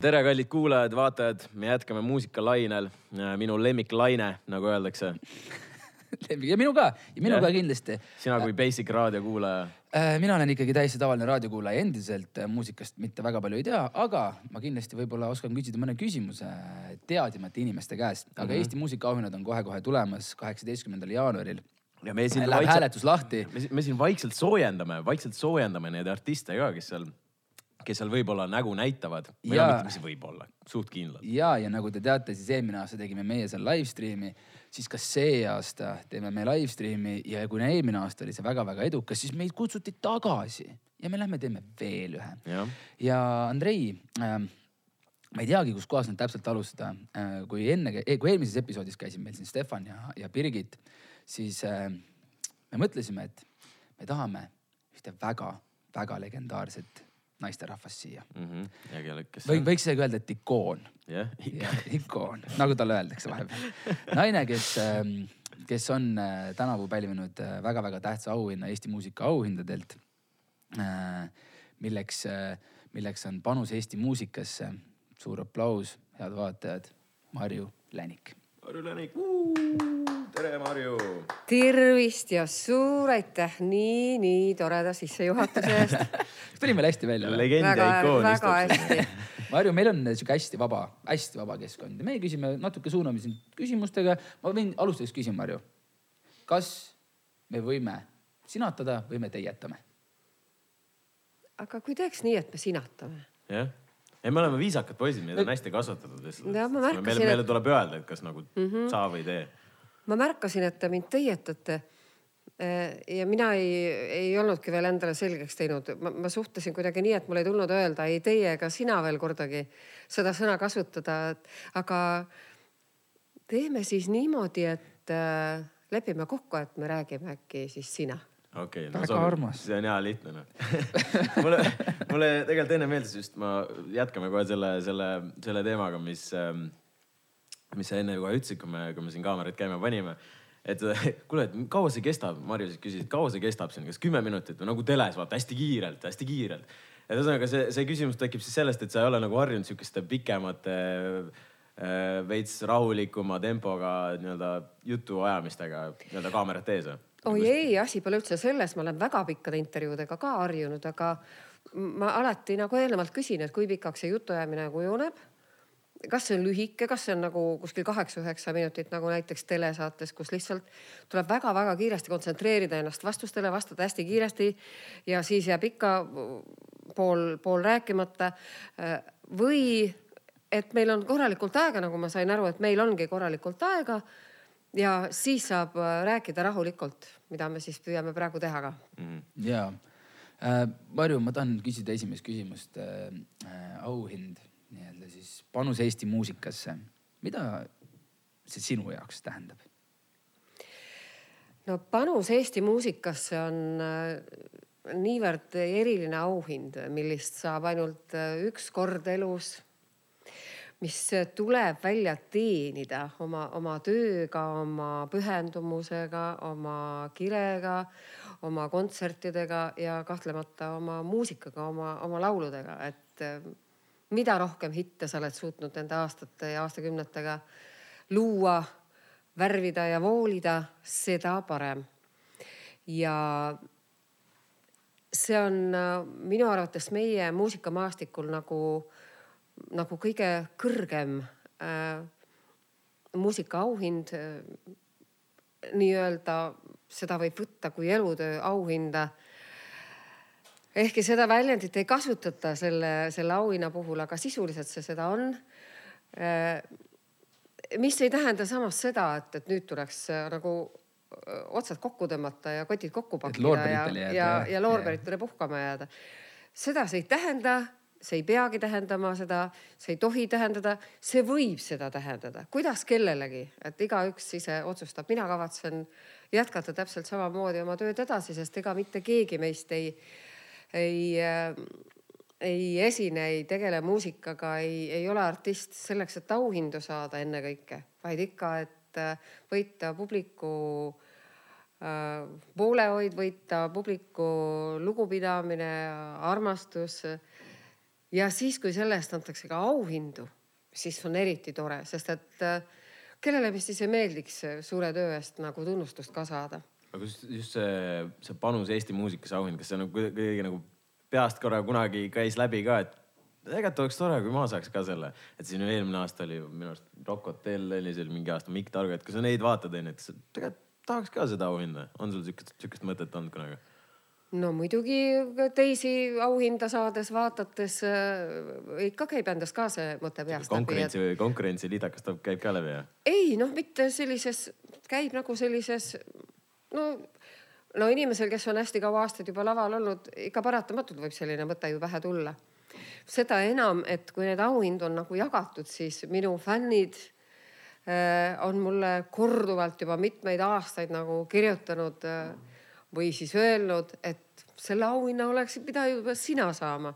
tere, kallid kuulajad-vaatajad, me jätkame muusikalainel. minu lemmiklaine, nagu öeldakse. ja minu ka ja minu Jah. ka kindlasti. sina kui basic raadiokuulaja. mina olen ikkagi täiesti tavaline raadiokuulaja endiselt, äh, muusikast mitte väga palju ei tea, aga ma kindlasti võib-olla oskan küsida mõne küsimuse teadjamate inimeste käest. aga mm. -hmm. Eesti muusikaauhinnad on kohe-kohe tulemas, kaheksateistkümnendal jaanuaril. ja me siin Läheb hääletus lahti. me, me siin vaikselt soojendame, vaikselt soojendame neid artiste ka, kes seal, kes seal võib-olla nägu näitavad. või no Jaa. mitte, mis võib-olla, suht kindlalt. ja, ja nagu te teate, siis eelmine aasta tegime meie seal live stream'i, siis ka see aasta teeme me live stream'i ja kuna eelmine aasta oli see väga-väga edukas, siis meid kutsuti tagasi ja me lähme teeme veel ühe. jah, ja Andrei äh,, ma ei teagi, kuskohast nüüd täpselt alustada äh,. kui enne, kui eelmises episoodis käisid meil siin Stefan ja, ja Birgit, siis äh, me mõtlesime, et me tahame ühte väga-väga legendaarset naisterahvast siia. Mhm. ja kelle, kes. või võiks isegi öelda, et ikoon jah, jah, ikoon, nagu talle öeldakse vahepeal. naine, kes, kes on äh, tänavu pälvinud äh, väga-väga tähtsa auhinna Eesti muusika auhindadelt. milleks, milleks on panus Eesti muusikasse. suur aplaus, head vaatajad, Marju Länik. Marju Länik, tere Marju. tervist ja suur aitäh nii, nii toreda sissejuhatuse eest. tuli meil hästi välja. legend ja väga, ikoon väga istub siin. hästi. Marju, meil on sihuke hästi vaba, hästi vaba keskkond ja meie küsime natuke suuname sind küsimustega. ma võin alustuseks küsima, Marju. kas me võime sinatada või me teietame? aga kui teeks nii, et me sinatame? jah, ei, me oleme viisakad poisid, meid on hästi kasvatatud lihtsalt. Meile, meile tuleb öelda, et kas nagu mm -hmm. saa või tee. Ma märkasin, et te mind teietate. ja mina ei, ei olnudki veel endale selgeks teinud, ma suhtlesin kuidagi nii, et mul ei tulnud öelda ei teie ega sina veel kordagi seda sõna kasutada, et aga teeme siis niimoodi, et äh, lepime kokku, et me räägime äkki siis sina okei okay,, Väga armas. see on hea lihtne noh mulle, mulle tegelikult enne meeldis just, ma jätkame kohe selle, selle, selle teemaga, mis, mis sa enne kohe ütlesid, kui me, kui me siin kaamerat käima panime. et kuule, et kaua see kestab, Marju siis küsis, et kaua see kestab siin, kas kümme minutit või nagu teles, vaata hästi kiirelt, hästi kiirelt. et ühesõnaga see, see küsimus tekib siis sellest, et sa ei ole nagu harjunud sihukeste pikemate äh, veits rahulikuma tempoga nii-öelda jutuajamistega nii-öelda kaamerate ees või? oi ei, asi pole üldse selles, ma olen väga pikkade intervjuudega ka harjunud, aga ma alati nagu eelnevalt küsin, et kui pikaks see jutuajamine kujuneb. Kas see on lühike, kas see on nagu kuskil kaheksa-üheksa minutit nagu näiteks telesaates, kus lihtsalt tuleb väga-väga kiiresti kontsentreerida ennast vastustele, vastata hästi kiiresti ja siis jääb ikka pool, pool rääkimata. või et meil on korralikult aega, nagu ma sain aru, et meil ongi korralikult aega ja siis saab rääkida rahulikult, mida me siis püüame praegu teha ka. ja äh,, Marju, ma tahan küsida esimest küsimust äh,. Äh, auhind nii-öelda siis panus Eesti muusikasse, mida see sinu jaoks tähendab? no panus Eesti muusikasse on äh, niivõrd eriline auhind, millist saab ainult äh, üks kord elus. mis tuleb välja teenida oma, oma tööga, oma pühendumusega, oma kirega, oma kontsertidega ja kahtlemata oma muusikaga, oma, oma lauludega, et äh, mida rohkem hitte sa oled suutnud nende aastate ja aastakümnetega luua, värvida ja voolida, seda parem. ja see on äh, minu arvates meie muusikamaastikul nagu, nagu kõige kõrgem äh, muusikaauhind äh, nii-öelda seda võib võtta kui elutöö auhinda ehkki seda väljendit ei kasutata selle, selle auhinna puhul, aga sisuliselt see seda on. mis ei tähenda samas seda, et, et nüüd tuleks äh, nagu öö, otsad kokku tõmmata ja kotid kokku pakkida ja, ja, jah. ja loorberitele puhkama jääda. seda see ei tähenda, see ei peagi tähendama seda, see ei tohi tähendada, see võib seda tähendada, kuidas kellelegi, et igaüks ise otsustab, mina kavatsen jätkata täpselt samamoodi oma tööd edasi, sest ega mitte keegi meist ei, ei äh, ei esine, ei tegele muusikaga, ei, ei ole artist selleks, et auhindu saada ennekõike, vaid ikka, et äh, võita publiku äh, poolehoid, võita publiku lugupidamine, armastus. ja siis, kui selle eest antakse ka auhindu, siis on eriti tore, sest et äh, kellele vist siis ei meeldiks suure töö eest nagu tunnustust ka saada. Aga just, just see, see panus Eesti muusikasse auhind, kas see nagu kuidagi nagu peast korra kunagi käis läbi ka, et tegelikult oleks tore, kui ma saaks ka selle, et siin eelmine aasta oli minu arust Rock Hotel oli seal mingi aasta, Mikk Targo, et kui sa neid vaatad, onju, et tegelikult tahaks ka seda auhinda, on sul siukest, siukest mõtet olnud kunagi? no muidugi teisi auhinda saades, vaadates äh, ikka käib endast ka see mõte peast konkurentsi läbi. Et... konkurentsi liidakas käib ka läbi, jah? ei noh, mitte sellises, käib nagu sellises no, no inimesel, kes on hästi kaua aastaid juba laval olnud, ikka paratamatult võib selline mõte ju pähe tulla. seda enam, et kui need auhindu on nagu jagatud, siis minu fännid äh, on mulle korduvalt juba mitmeid aastaid nagu kirjutanud äh, või siis öelnud, et selle auhinna oleksid pidanud juba sina saama.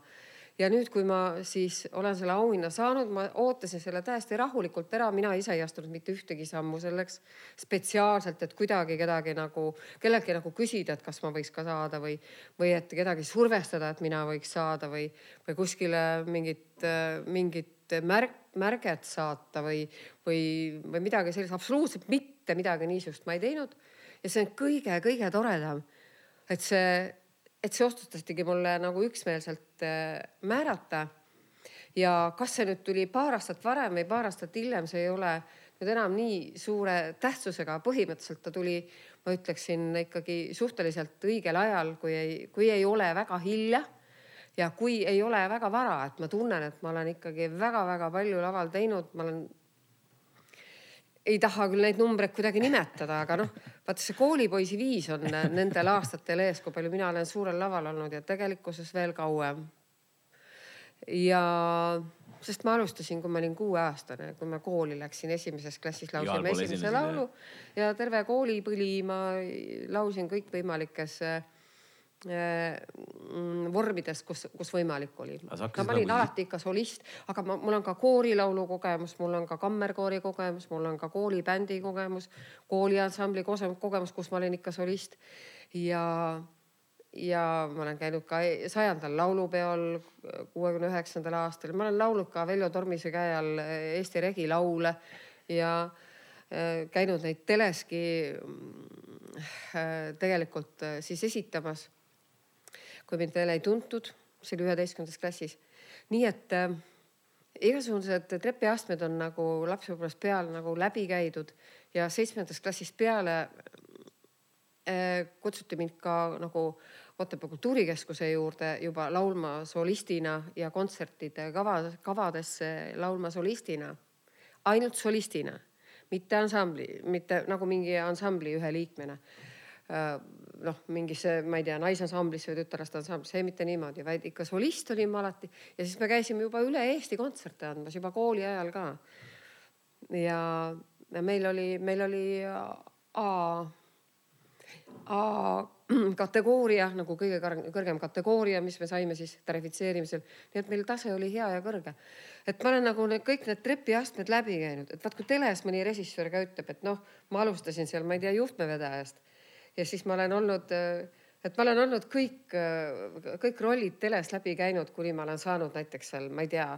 Ja nüüd, kui ma siis olen selle auhinna saanud, ma ootasin selle täiesti rahulikult ära, mina ise ei astunud mitte ühtegi sammu selleks spetsiaalselt, et kuidagi kedagi nagu, kelleltki nagu küsida, et kas ma võiks ka saada või, või et kedagi survestada, et mina võiks saada või, või kuskile mingit, mingit märk, märget saata või, või, või midagi sellist, absoluutselt mitte midagi niisugust ma ei teinud. Ja see on kõige-kõige toredam, et see, et see otsustatigi mulle nagu üksmeelselt äh, määrata. ja kas see nüüd tuli paar aastat varem või paar aastat hiljem, see ei ole nüüd enam nii suure tähtsusega, põhimõtteliselt ta tuli, ma ütleksin ikkagi suhteliselt õigel ajal, kui ei, kui ei ole väga hilja ja kui ei ole väga vara, et ma tunnen, et ma olen ikkagi väga-väga palju laval teinud, ma olen ei taha küll neid numbreid kuidagi nimetada, aga noh, vaata see koolipoisi viis on nendel aastatel ees, kui palju mina olen suurel laval olnud ja tegelikkuses veel kauem. ja sest ma alustasin, kui ma olin kuueaastane, kui ma kooli läksin, esimeses klassis laulsime esimese laulu ja terve koolipõli ma laulsin kõikvõimalikes äh, vormides, kus, kus võimalik oli. ma olin nagu... alati ikka solist, aga ma, mul on ka koorilaulu kogemus, mul on ka kammerkoori kogemus, mul on ka koolibändi kogemus, kooliansambli kogemus, kus ma olin ikka solist. ja, ja ma olen käinud ka sajandal laulupeol kuuekümne üheksandal aastal, ma olen laulnud ka Veljo Tormise käe all Eesti regilaule ja äh, käinud neid teleski äh, tegelikult äh, siis esitamas kui mind veel ei tuntud, see oli üheteistkümnendas klassis. nii et äh, igasugused trepiastmed on nagu lapsepõlvest peale nagu läbi käidud ja seitsmendast klassist peale äh, kutsuti mind ka nagu Otepää Kultuurikeskuse juurde juba laulma solistina ja kontsertide kava, kavadesse laulma solistina. ainult solistina, mitte ansambli, mitte nagu mingi ansambli ühe liikmena äh, noh, mingisse, ma ei tea, naisansamblisse või tütarlaste ansamblisse, ei mitte niimoodi, vaid ikka solist olin ma alati ja siis me käisime juba üle Eesti kontserte andmas juba kooli ajal ka. ja meil oli, meil oli A, A kategooria nagu kõige kõrgem kategooria, mis me saime siis tarifitseerimisel. nii et meil tase oli hea ja kõrge. et ma olen nagu need kõik need trepiastmed läbi käinud, et vaat kui teles mõni režissöör ka ütleb, et noh, ma alustasin seal, ma ei tea, juhtmevedajast ja siis ma olen olnud, et ma olen olnud kõik, kõik rollid teles läbi käinud, kuni ma olen saanud näiteks seal, ma ei tea,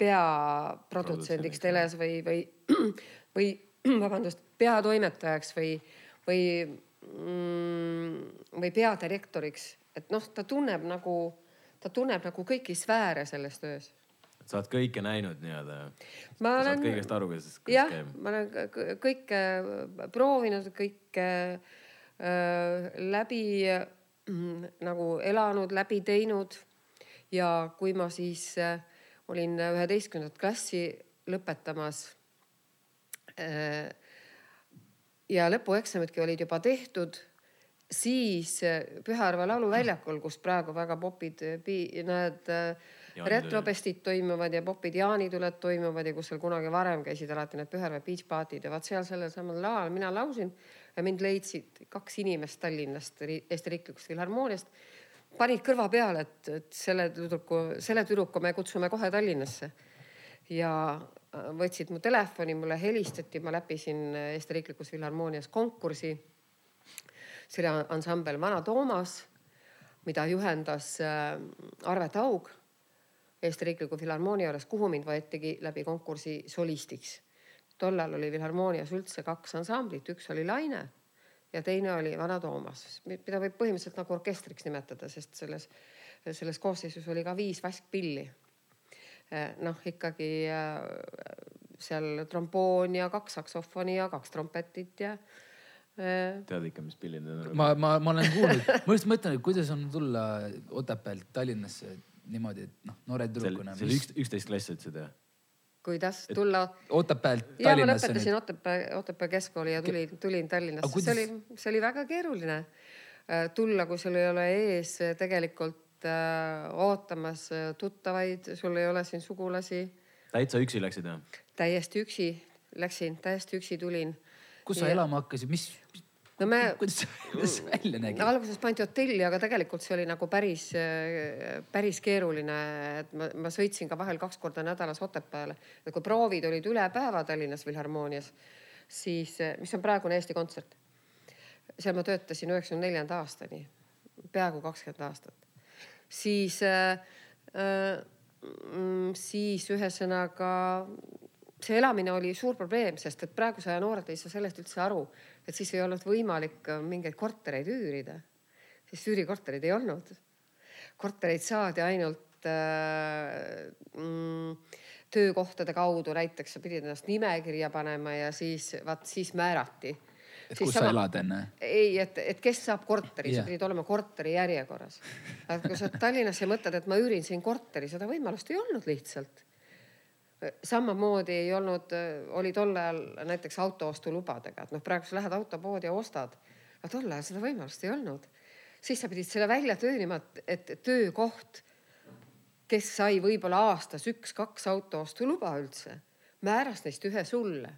peaprodutsendiks teles või, või, või vabandust, peatoimetajaks või, või, mm, või peadirektoriks, et noh, ta tunneb nagu, ta tunneb nagu kõiki sfääre selles töös sa oled kõike näinud nii-öelda. ma olen. kõigest aru, kuidas, jah, ma olen kõike proovinud, kõike Äh, läbi mm, nagu elanud, läbi teinud. ja kui ma siis äh, olin üheteistkümnendat klassi lõpetamas. Äh, ja lõpueksamidki olid juba tehtud, siis Pühajärve lauluväljakul, kus praegu väga popid, need retrofestid toimuvad ja popid jaanituled toimuvad ja kus seal kunagi varem käisid alati need Pühajärve beach party'd ja vaat seal sellel samal laval mina laulsin ja mind leidsid kaks inimest Tallinnast, Eesti Riiklikust Filharmooniast. panid kõrva peale, et, et selle tüdruku, selle tüdruku me kutsume kohe Tallinnasse. ja äh, võtsid mu telefoni, mulle helistati, ma läbisin Eesti Riiklikus Filharmoonias konkursi. see oli ansambel Vana Toomas, mida juhendas äh, Arve Taug Eesti Riikliku Filharmoonia juures, kuhu mind võetigi läbi konkursi solistiks. Tollal oli Filharmoonias üldse kaks ansamblit, üks oli Laine ja teine oli Vana Toomas, mida võib põhimõtteliselt nagu orkestriks nimetada, sest selles, selles koosseisus oli ka viis vaskpilli. noh, ikkagi seal tromboon ja kaks saksofoni ja kaks trompetit ja tead ikka, mis pillid need on? ma, ma, ma olen kuulnud, ma just mõtlen, et kuidas on tulla Otepäält Tallinnasse niimoodi, et noh, noore tüdrukuna. see oli üks, üksteist klass ütlesid jah? Kuidas tulla? Otepäält Tallinnasse. ja ma lõpetasin. Otepää, Otepää keskkooli ja tulin, tulin Tallinnasse kuidas..., see oli, see oli väga keeruline äh, tulla, kui sul ei ole ees tegelikult äh, ootamas äh, tuttavaid, sul ei ole siin sugulasi. täitsa üksi läksid jah? täiesti üksi läksin, täiesti üksi tulin. kus sa ja... elama hakkasid, mis, no me. kuidas see välja nägi? alguses pandi hotelli, aga tegelikult see oli nagu päris, päris keeruline, et ma, ma sõitsin ka vahel kaks korda nädalas Otepääle. et kui proovid olid üle päeva Tallinnas Filharmoonias, siis, mis on praegune Eesti Kontsert. seal ma töötasin üheksakümne neljanda aastani, peaaegu kakskümmend aastat. siis äh,, äh, siis ühesõnaga see elamine oli suur probleem, sest et praeguse aja noored ei saa sellest üldse aru, et siis ei olnud võimalik äh, mingeid kortereid üürida, sest üürikortereid ei olnud. kortereid saadi ainult äh, mm, töökohtade kaudu, näiteks sa pidid ennast nimekirja panema ja siis vaat siis määrati. et kus sama, sa elad enne? ei, et, et kes saab korteri yeah., sa pidid olema korteri järjekorras. aga kui sa Tallinnas mõtled, et ma üürin siin korteri, seda võimalust ei olnud lihtsalt samamoodi ei olnud, oli tol ajal näiteks autoostulubadega, et noh, praegu sa lähed autopoodi ja ostad. aga tol ajal seda võimalust ei olnud. siis sa pidid selle välja töönima, et töökoht, kes sai võib-olla aastas üks-kaks autoostuluba üldse, määras neist ühe sulle.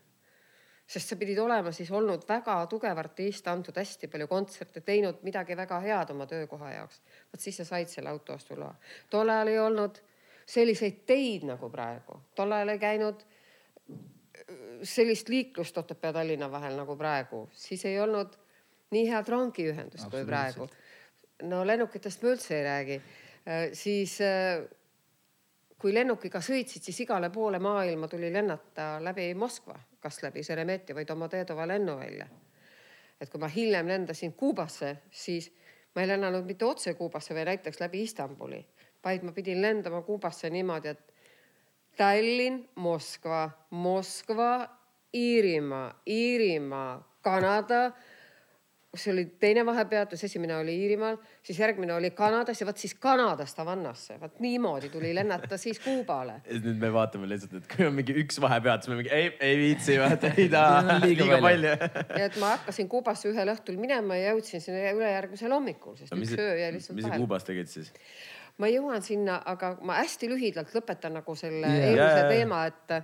sest sa pidid olema siis olnud väga tugev artist, andnud hästi palju kontserte, teinud midagi väga head oma töökoha jaoks. vot siis sa said selle autoostuloa. tol ajal ei olnud selliseid teid nagu praegu. tol ajal ei käinud äh, sellist liiklust Otepää Tallinna vahel nagu praegu, siis ei olnud nii head rongiühendust kui praegu. no lennukitest ma üldse ei räägi. Äh, siis äh, kui lennukiga sõitsid, siis igale poole maailma tuli lennata läbi Moskva, kas läbi Šeremetjevo või Domodedova lennuvälja. et kui ma hiljem lendasin Kuubasse, siis ma ei lennanud mitte otse Kuubasse, vaid näiteks läbi Istanbuli vaid ma pidin lendama Kuubasse niimoodi, et Tallinn, Moskva, Moskva, Iirimaa, Iirimaa, Kanada. see oli teine vahepeatus, esimene oli Iirimaal, siis järgmine oli Kanadas ja vot siis Kanadast Havannasse, vot niimoodi tuli lennata siis Kuubale. nüüd me vaatame lihtsalt, et kui on mingi üks vahepeatus, me mingi ei, ei viitsi, vaata ei taha liiga, palju. ja et ma hakkasin Kuubasse ühel õhtul minema ja jõudsin sinna ülejärgmisel hommikul, sest no, üks öö jäi lihtsalt vahele. mis sa Kuubas tegid siis? Ma jõuan sinna, aga ma hästi lühidalt lõpetan nagu selle yeah. eelmise yeah. teema, et,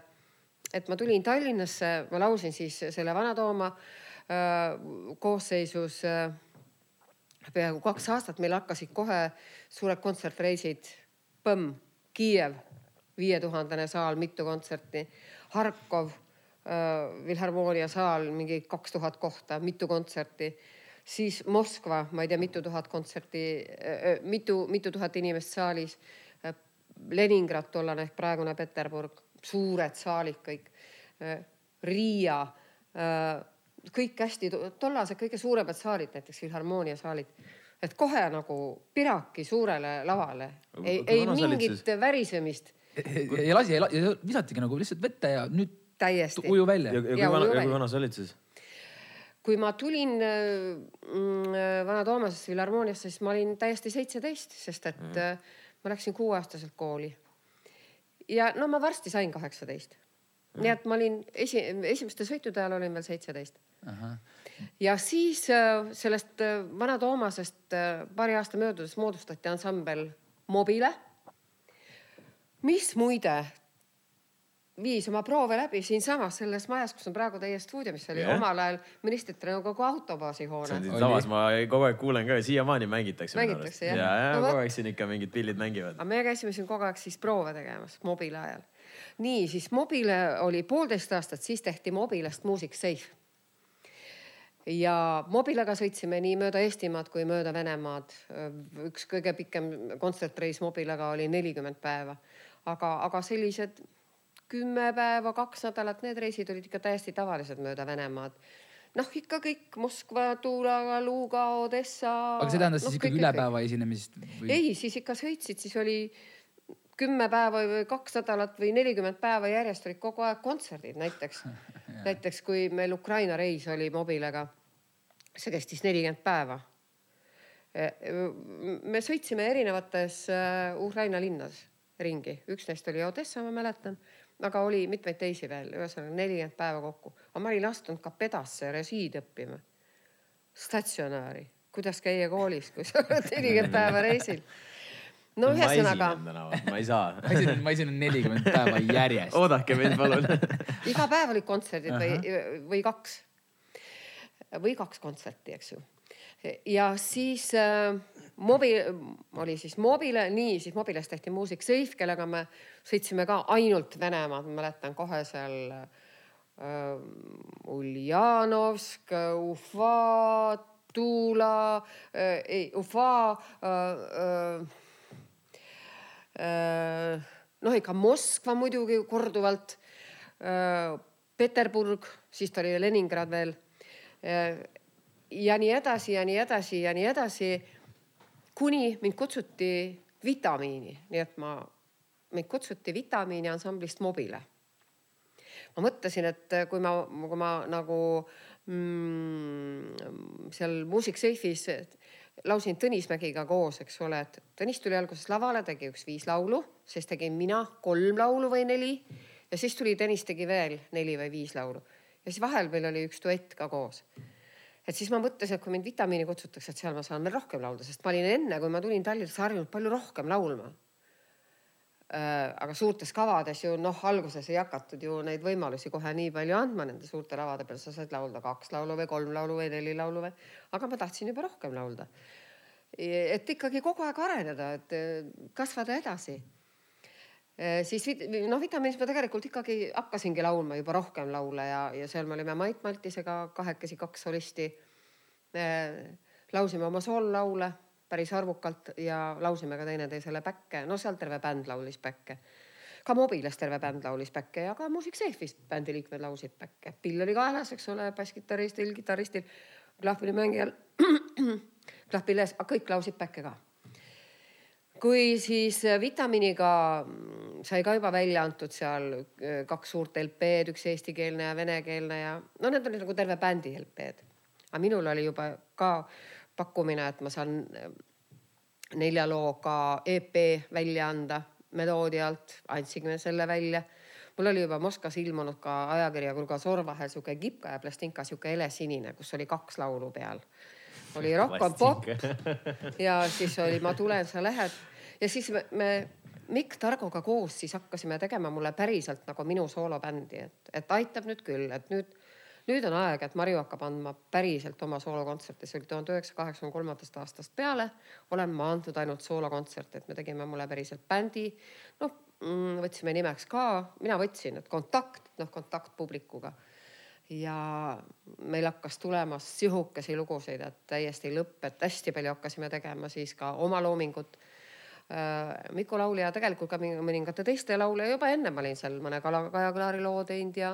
et ma tulin Tallinnasse, ma laulsin siis selle Vana-Tooma äh, koosseisus äh, peaaegu kaks aastat, meil hakkasid kohe suured kontsertreisid. Põmm, Kiiev, viietuhandene saal, mitu kontserti. Harkov äh,, Filharmoonia saal, mingi kaks tuhat kohta, mitu kontserti siis Moskva, ma ei tea, mitu tuhat kontserti, mitu, mitu tuhat inimest saalis. Leningrad tollane ehk praegune Peterburg, suured saalid kõik. Riia, kõik hästi, tollased kõige suuremad saalid, näiteks Filharmoonia saalid et kohe nagu piraki suurele lavale, ei, ei mingit värisemist. ja lasi, visatigi nagu lihtsalt vette ja nüüd täiesti uju välja. ja, ja, ja kui vana, ja kui vana sa olid siis? Kui ma tulin mm, Vana Toomasesse Filharmooniasse, siis ma olin täiesti seitseteist, sest et mm. ma läksin kuueaastaselt kooli. ja no ma varsti sain kaheksateist mm.. nii et ma olin esi, esimeste sõitude ajal olin veel seitseteist. ja siis sellest Vana Toomasest paari aasta möödudes moodustati ansambel Mobile. mis muide viis oma proove läbi siinsamas selles majas, kus on praegu teie stuudio, mis oli yeah. omal ajal ministrite nõukogu autobaasi hoone. see on siinsamas, ma kogu aeg kuulen ka, siiamaani mängitakse. mängitakse jah? ja, ja no, kogu aeg siin ikka mingid pillid mängivad. aga me käisime siin kogu aeg siis proove tegemas Mobile ajal. nii, siis Mobile oli poolteist aastat, siis tehti Mobilest Music Safe. ja Mobilega sõitsime nii mööda Eestimaad kui mööda Venemaad. üks kõige pikem kontsertreis Mobilega oli nelikümmend päeva aga, aga sellised kümme päeva, kaks nädalat, need reisid olid ikka täiesti tavalised mööda Venemaad noh, ikka kõik Moskva, Tula, Luga, Odessa. aga see tähendas no, siis ikkagi üle päeva esinemist või...? ei, siis ikka sõitsid, siis oli kümme päeva või kaks nädalat või nelikümmend päeva järjest olid kogu aeg kontserdid, näiteks näiteks kui meil Ukraina reis oli mobilega, see kestis nelikümmend päeva. me sõitsime erinevates äh, Ukraina linnas ringi, üks neist oli Odessa, ma mäletan aga oli mitmeid teisi veel, ühesõnaga nelikümmend päeva kokku. aga ma olin astunud ka pedasse resiid õppima. statsionääri, kuidas käia koolis, kui sa oled nelikümmend päeva reisil no ühesõnaga. ma ei saa ma esinen, ma esinen nelikümmend päeva järjest. oodake mind, palun iga päev olid kontserdid või, või kaks. või kaks kontserti, eks ju. ja siis äh, mobi, oli siis mobile, nii siis mobiles tehti muusik Seif, kellega me sõitsime ka ainult Venemaad, ma mäletan kohe seal äh, Uljanovsk, Ufa, Tula äh,, ei Ufa äh,. Äh, noh, ikka Moskva muidugi korduvalt äh,. Peterburg, siis ta oli Leningrad veel äh,. ja nii edasi ja nii edasi ja nii edasi kuni mind kutsuti vitamiini, nii et ma, mind kutsuti vitamiini ansamblist Mobile. ma mõtlesin, et kui ma, kui ma nagu mm, seal muusik-seifis laulsin Tõnis Mägiga koos, eks ole, et Tõnis tuli alguses lavale, tegi üks viis laulu, siis tegin mina kolm laulu või neli ja siis tuli Tõnis tegi veel neli või viis laulu ja siis vahel meil oli üks duett ka koos et siis ma mõtlesin, et kui mind vitamiini kutsutakse, et seal ma saan veel rohkem laulda, sest ma olin enne, kui ma tulin Tallinnasse harjunud palju rohkem laulma äh,. aga suurtes kavades ju noh, alguses ei hakatud ju neid võimalusi kohe nii palju andma nende suurte lavade peal, sa said laulda kaks laulu või kolm laulu või neli laulu või, aga ma tahtsin juba rohkem laulda. et ikkagi kogu aeg areneda, et kasvada edasi äh, siis noh, vitamiinis ma tegelikult ikkagi hakkasingi laulma juba rohkem laule ja, ja seal me olime Mait Maltisega kahekesi, kaks solisti laulsime oma soollaule päris arvukalt ja laulsime ka teineteisele päkke, no seal terve bänd laulis päkke. ka Mobiles terve bänd laulis päkke ja ka Music Safe'ist bändi liikmed laulsid päkke. pill oli kaelas, eks ole, basskitarristil, kitarristil, klahvpillimängijal klahvpilles, kõik laulsid päkke ka. Kui siis vitamiiniga sai ka juba välja antud seal äh, kaks suurt LP-d, üks eestikeelne ja venekeelne ja no need olid nagu terve bändi LP-d aga minul oli juba ka pakkumine, et ma saan eh, nelja looga EP välja anda Meloodia alt, andsime selle välja. mul oli juba Moskvas ilmunud ka ajakirja Krugasor vahel sihuke kipka ja plastinka, sihuke helesinine, kus oli kaks laulu peal. Oli Rock on pop ja siis oli Ma tulen, sa lähed ja siis me, me Mikk Targoga koos siis hakkasime tegema mulle päriselt nagu minu soolobändi, et, et aitab nüüd küll, et nüüd nüüd on aeg, et Marju hakkab andma päriselt oma soolokontserte, see oli tuhande üheksasaja kaheksakümne kolmandast aastast peale. olen ma andnud ainult soolokontserte, et me tegime mulle päriselt bändi. noh, võtsime nimeks ka, mina võtsin, et kontakt, noh kontakt publikuga. Ja meil hakkas tulema sihukesi lugusid, et täiesti lõpp, et hästi palju hakkasime tegema siis ka oma loomingut äh, Miku Laulja tegelikult ka mõningate teiste laulja juba enne ma olin seal mõne Kaja Klaari loo teinud ja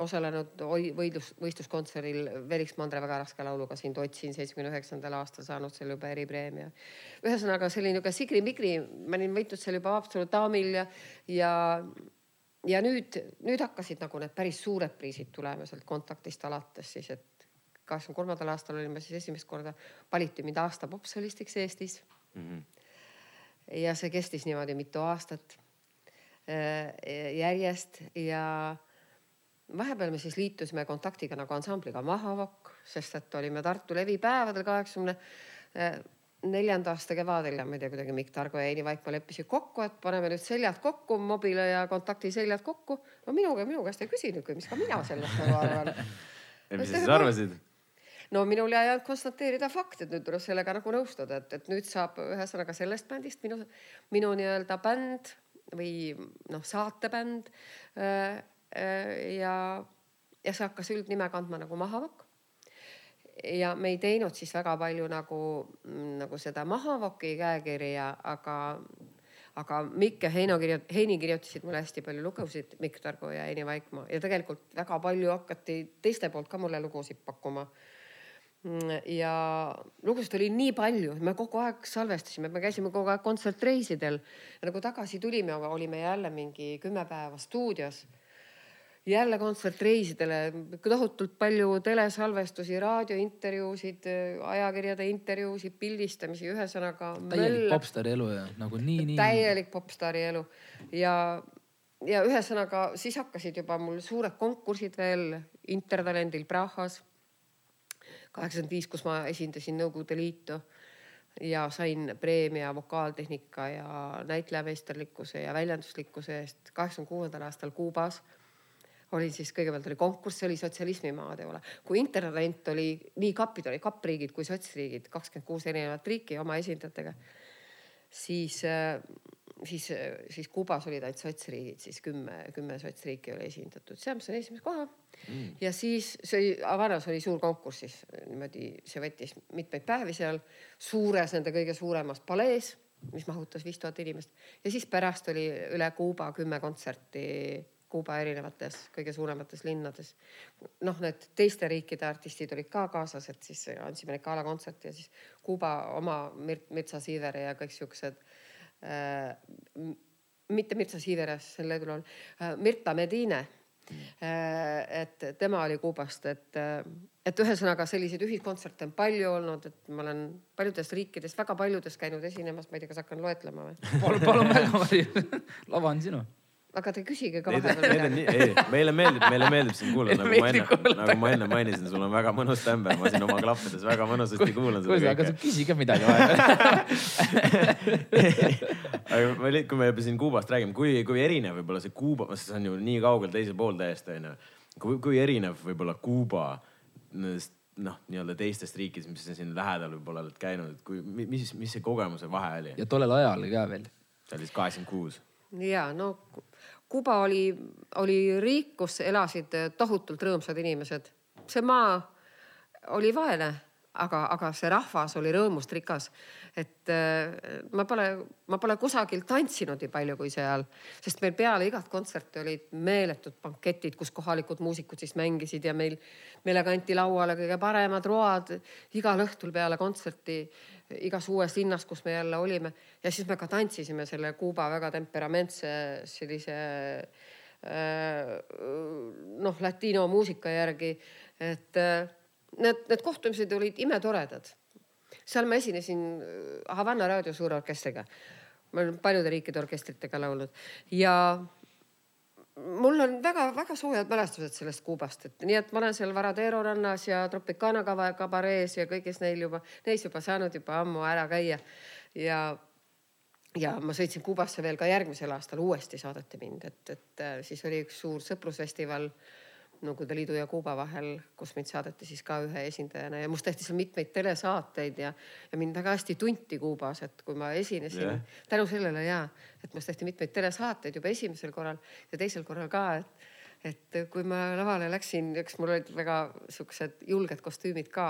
osalenud võidlus, võistluskontserdil Veliks Mandre väga raske lauluga sind otsin seitsmekümne üheksandal aastal saanud seal juba eripreemia. ühesõnaga selline niisugune sigri-migri, ma olin võitnud seal juba Haapsalu daamil ja, ja, ja nüüd, nüüd hakkasid nagu need päris suured priisid tulema sealt kontaktist alates siis, et kaheksakümne kolmandal aastal olin ma siis esimest korda, valiti mind aasta popsolistiks Eestis mm. -hmm. ja see kestis niimoodi mitu aastat äh, järjest ja vahepeal me siis liitusime kontaktiga nagu ansambliga Mahavokk, sest et olime Tartu levipäevadel kaheksakümne eh, neljanda aasta kevadel ja ma ei tea, kuidagi Mikk Targo ja Heini Vaikmaa leppisid kokku, et paneme nüüd seljad kokku, mobile ja kontakti seljad kokku. no minuga, minu käest ei küsinudki, mis ka mina sellest nagu arvan. ja mis sa siis arvasid? no minul jäi ainult konstateerida fakt, et nüüd tuleb sellega nagu nõustuda, et, et nüüd saab ühesõnaga sellest bändist minu, minu nii-öelda bänd või noh, saatebänd äh, Äh, ja, ja see hakkas üldnime kandma nagu Mahavokk. Ja me ei teinud siis väga palju nagu, nagu seda Mahavoki käekirja, aga, aga Mikk ja Heino kirjut-, Heini kirjutasid mulle hästi palju lugusid, Mikk Targo ja Heini Vaikmaa ja tegelikult väga palju hakati teiste poolt ka mulle lugusid pakkuma. ja lugusid oli nii palju, me kogu aeg salvestasime, me käisime kogu aeg kontsertreisidel. nagu tagasi tulime, olime jälle mingi kümme päeva stuudios jälle kontsertreisidele, tohutult palju telesalvestusi, raadiointervjuusid, ajakirjade intervjuusid, pildistamisi, ühesõnaga. täielik popstaari elu ja nagu nii, nii. täielik popstaari elu ja, ja ühesõnaga siis hakkasid juba mul suured konkursid veel Intertalendil Prahas. kaheksakümmend viis, kus ma esindasin Nõukogude Liitu ja sain preemia vokaaltehnika ja näitlejameisterlikkuse ja väljenduslikkuse eest kaheksakümne kuuendal aastal Kuubas oli siis kõigepealt oli konkurss, see oli sotsialismimaa teole. kui Intertalent oli nii kapid oli kappriigid kui sotsriigid, kakskümmend kuus erinevat riiki oma esindajatega. siis, siis, siis Kuubas olid ainult sotsriigid, siis kümme, kümme sotsriiki oli esindatud, seal ma sain esimese koha. Mm.. ja siis see oli, Havanas oli suur konkurss siis. Niimoodi, see võttis mitmeid päevi seal. Suures, nende kõige suuremas palees mis mahutas viis tuhat inimest. Ja siis pärast oli üle Kuuba kümme kontserti Kuuba erinevates kõige suuremates linnades. noh, need teiste riikide artistid olid ka kaasas, et siis andsime neid galakontserti ja siis Kuuba oma Mirza Siiveri ja kõik siuksed äh,. mitte Mirza Siiveres, see on Leedu laul äh,, Mirta Medine äh,. et tema oli Kuubast, et, äh, et ühesõnaga selliseid ühiskontserte on palju olnud, et ma olen paljudes riikides, väga paljudes käinud esinemas, ma ei tea, kas hakkan loetlema või? palun, palun väga, Mari, lava on sinu aga te küsige ka vahepeal midagi. ei, meile meeldib, meile meeldib sind kuulata, nagu ma enne, nagu ma enne mainisin, sul on väga mõnus tämber, ma siin oma klappides väga mõnusasti kuulan seda kõike. aga küsi ka midagi vahepeal aga ma, kui me juba siin Kuubast räägime, kui, kui erinev võib-olla see Kuuba, see on ju nii kaugel teisel pool täiesti onju. kui, kui erinev võib-olla Kuuba nendest noh, nii-öelda teistest riikidest, mis sa siin lähedal võib-olla oled käinud, et kui, mis, mis see kogemuse vahe oli? ja tollel ajal ka veel. see oli siis kaheksakümmend kuus. ja no Kuuba oli, oli riik, kus elasid tohutult rõõmsad inimesed. see maa oli vaene, aga, aga see rahvas oli rõõmust rikas. et äh, ma pole, ma pole kusagil tantsinud nii palju kui seal, sest meil peale igat kontserti olid meeletud banketid, kus kohalikud muusikud siis mängisid ja meil, meile kanti lauale kõige paremad road igal õhtul peale kontserti igas uues linnas, kus me jälle olime ja siis me ka tantsisime selle Kuuba väga temperamentse sellise äh, noh, latino muusika järgi. et äh, need, need kohtumised olid imetoredad. seal ma esinesin äh, Havana raadio suurorkestriga. ma olen paljude riikide orkestritega laulnud ja mul on väga-väga soojad mälestused sellest Kuubast, et nii, et ma olen seal Varadero rannas ja Tropicana kabarees ja kõigis neil juba, neis juba saanud juba ammu ära käia. ja, ja ma sõitsin Kuubasse veel ka järgmisel aastal, uuesti saadeti mind, et, et siis oli üks suur sõprusfestival Nõukogude Liidu ja Kuuba vahel, kus mind saadeti siis ka ühe esindajana ja must tehti seal mitmeid telesaateid ja, ja mind väga hästi tunti Kuubas, et kui ma esinesin yeah. tänu sellele ja, et must tehti mitmeid telesaateid juba esimesel korral ja teisel korral ka, et et kui ma lavale läksin, eks mul olid väga siuksed julged kostüümid ka,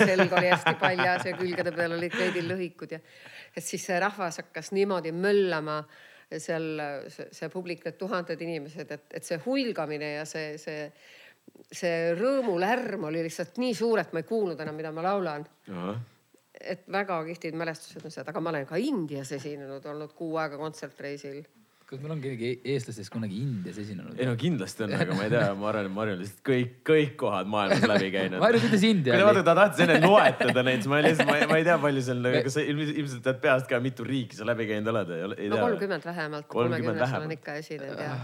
selg oli hästi paljas ja külgede peal olid kleidil lõhikud ja et siis see rahvas hakkas niimoodi möllama seal see, publik, need tuhanded inimesed, et, et see huilgamine ja see, see, see rõõmulärm oli lihtsalt nii suur, et ma ei kuulnud enam, mida ma laulan. et väga kihvtid mälestused on need, aga ma olen ka Indias esinenud, olnud kuu aega kontsertreisil kas meil on keegi eestlastest kunagi Indias esinenud? ei no kindlasti on, aga ma ei tea, ma arvan, et Marju on lihtsalt kõik, kõik kohad maailmas läbi käinud. Marju ütles India. kui te vaata, ta tahtis enne loetleda neid, siis ma lihtsalt, ma ei tea, palju seal, kas sa ilmselt tead peast ka, mitu riiki sa läbi käinud oled? no kolmkümmend vähemalt, kolmekümnes olen ikka esinenud ja.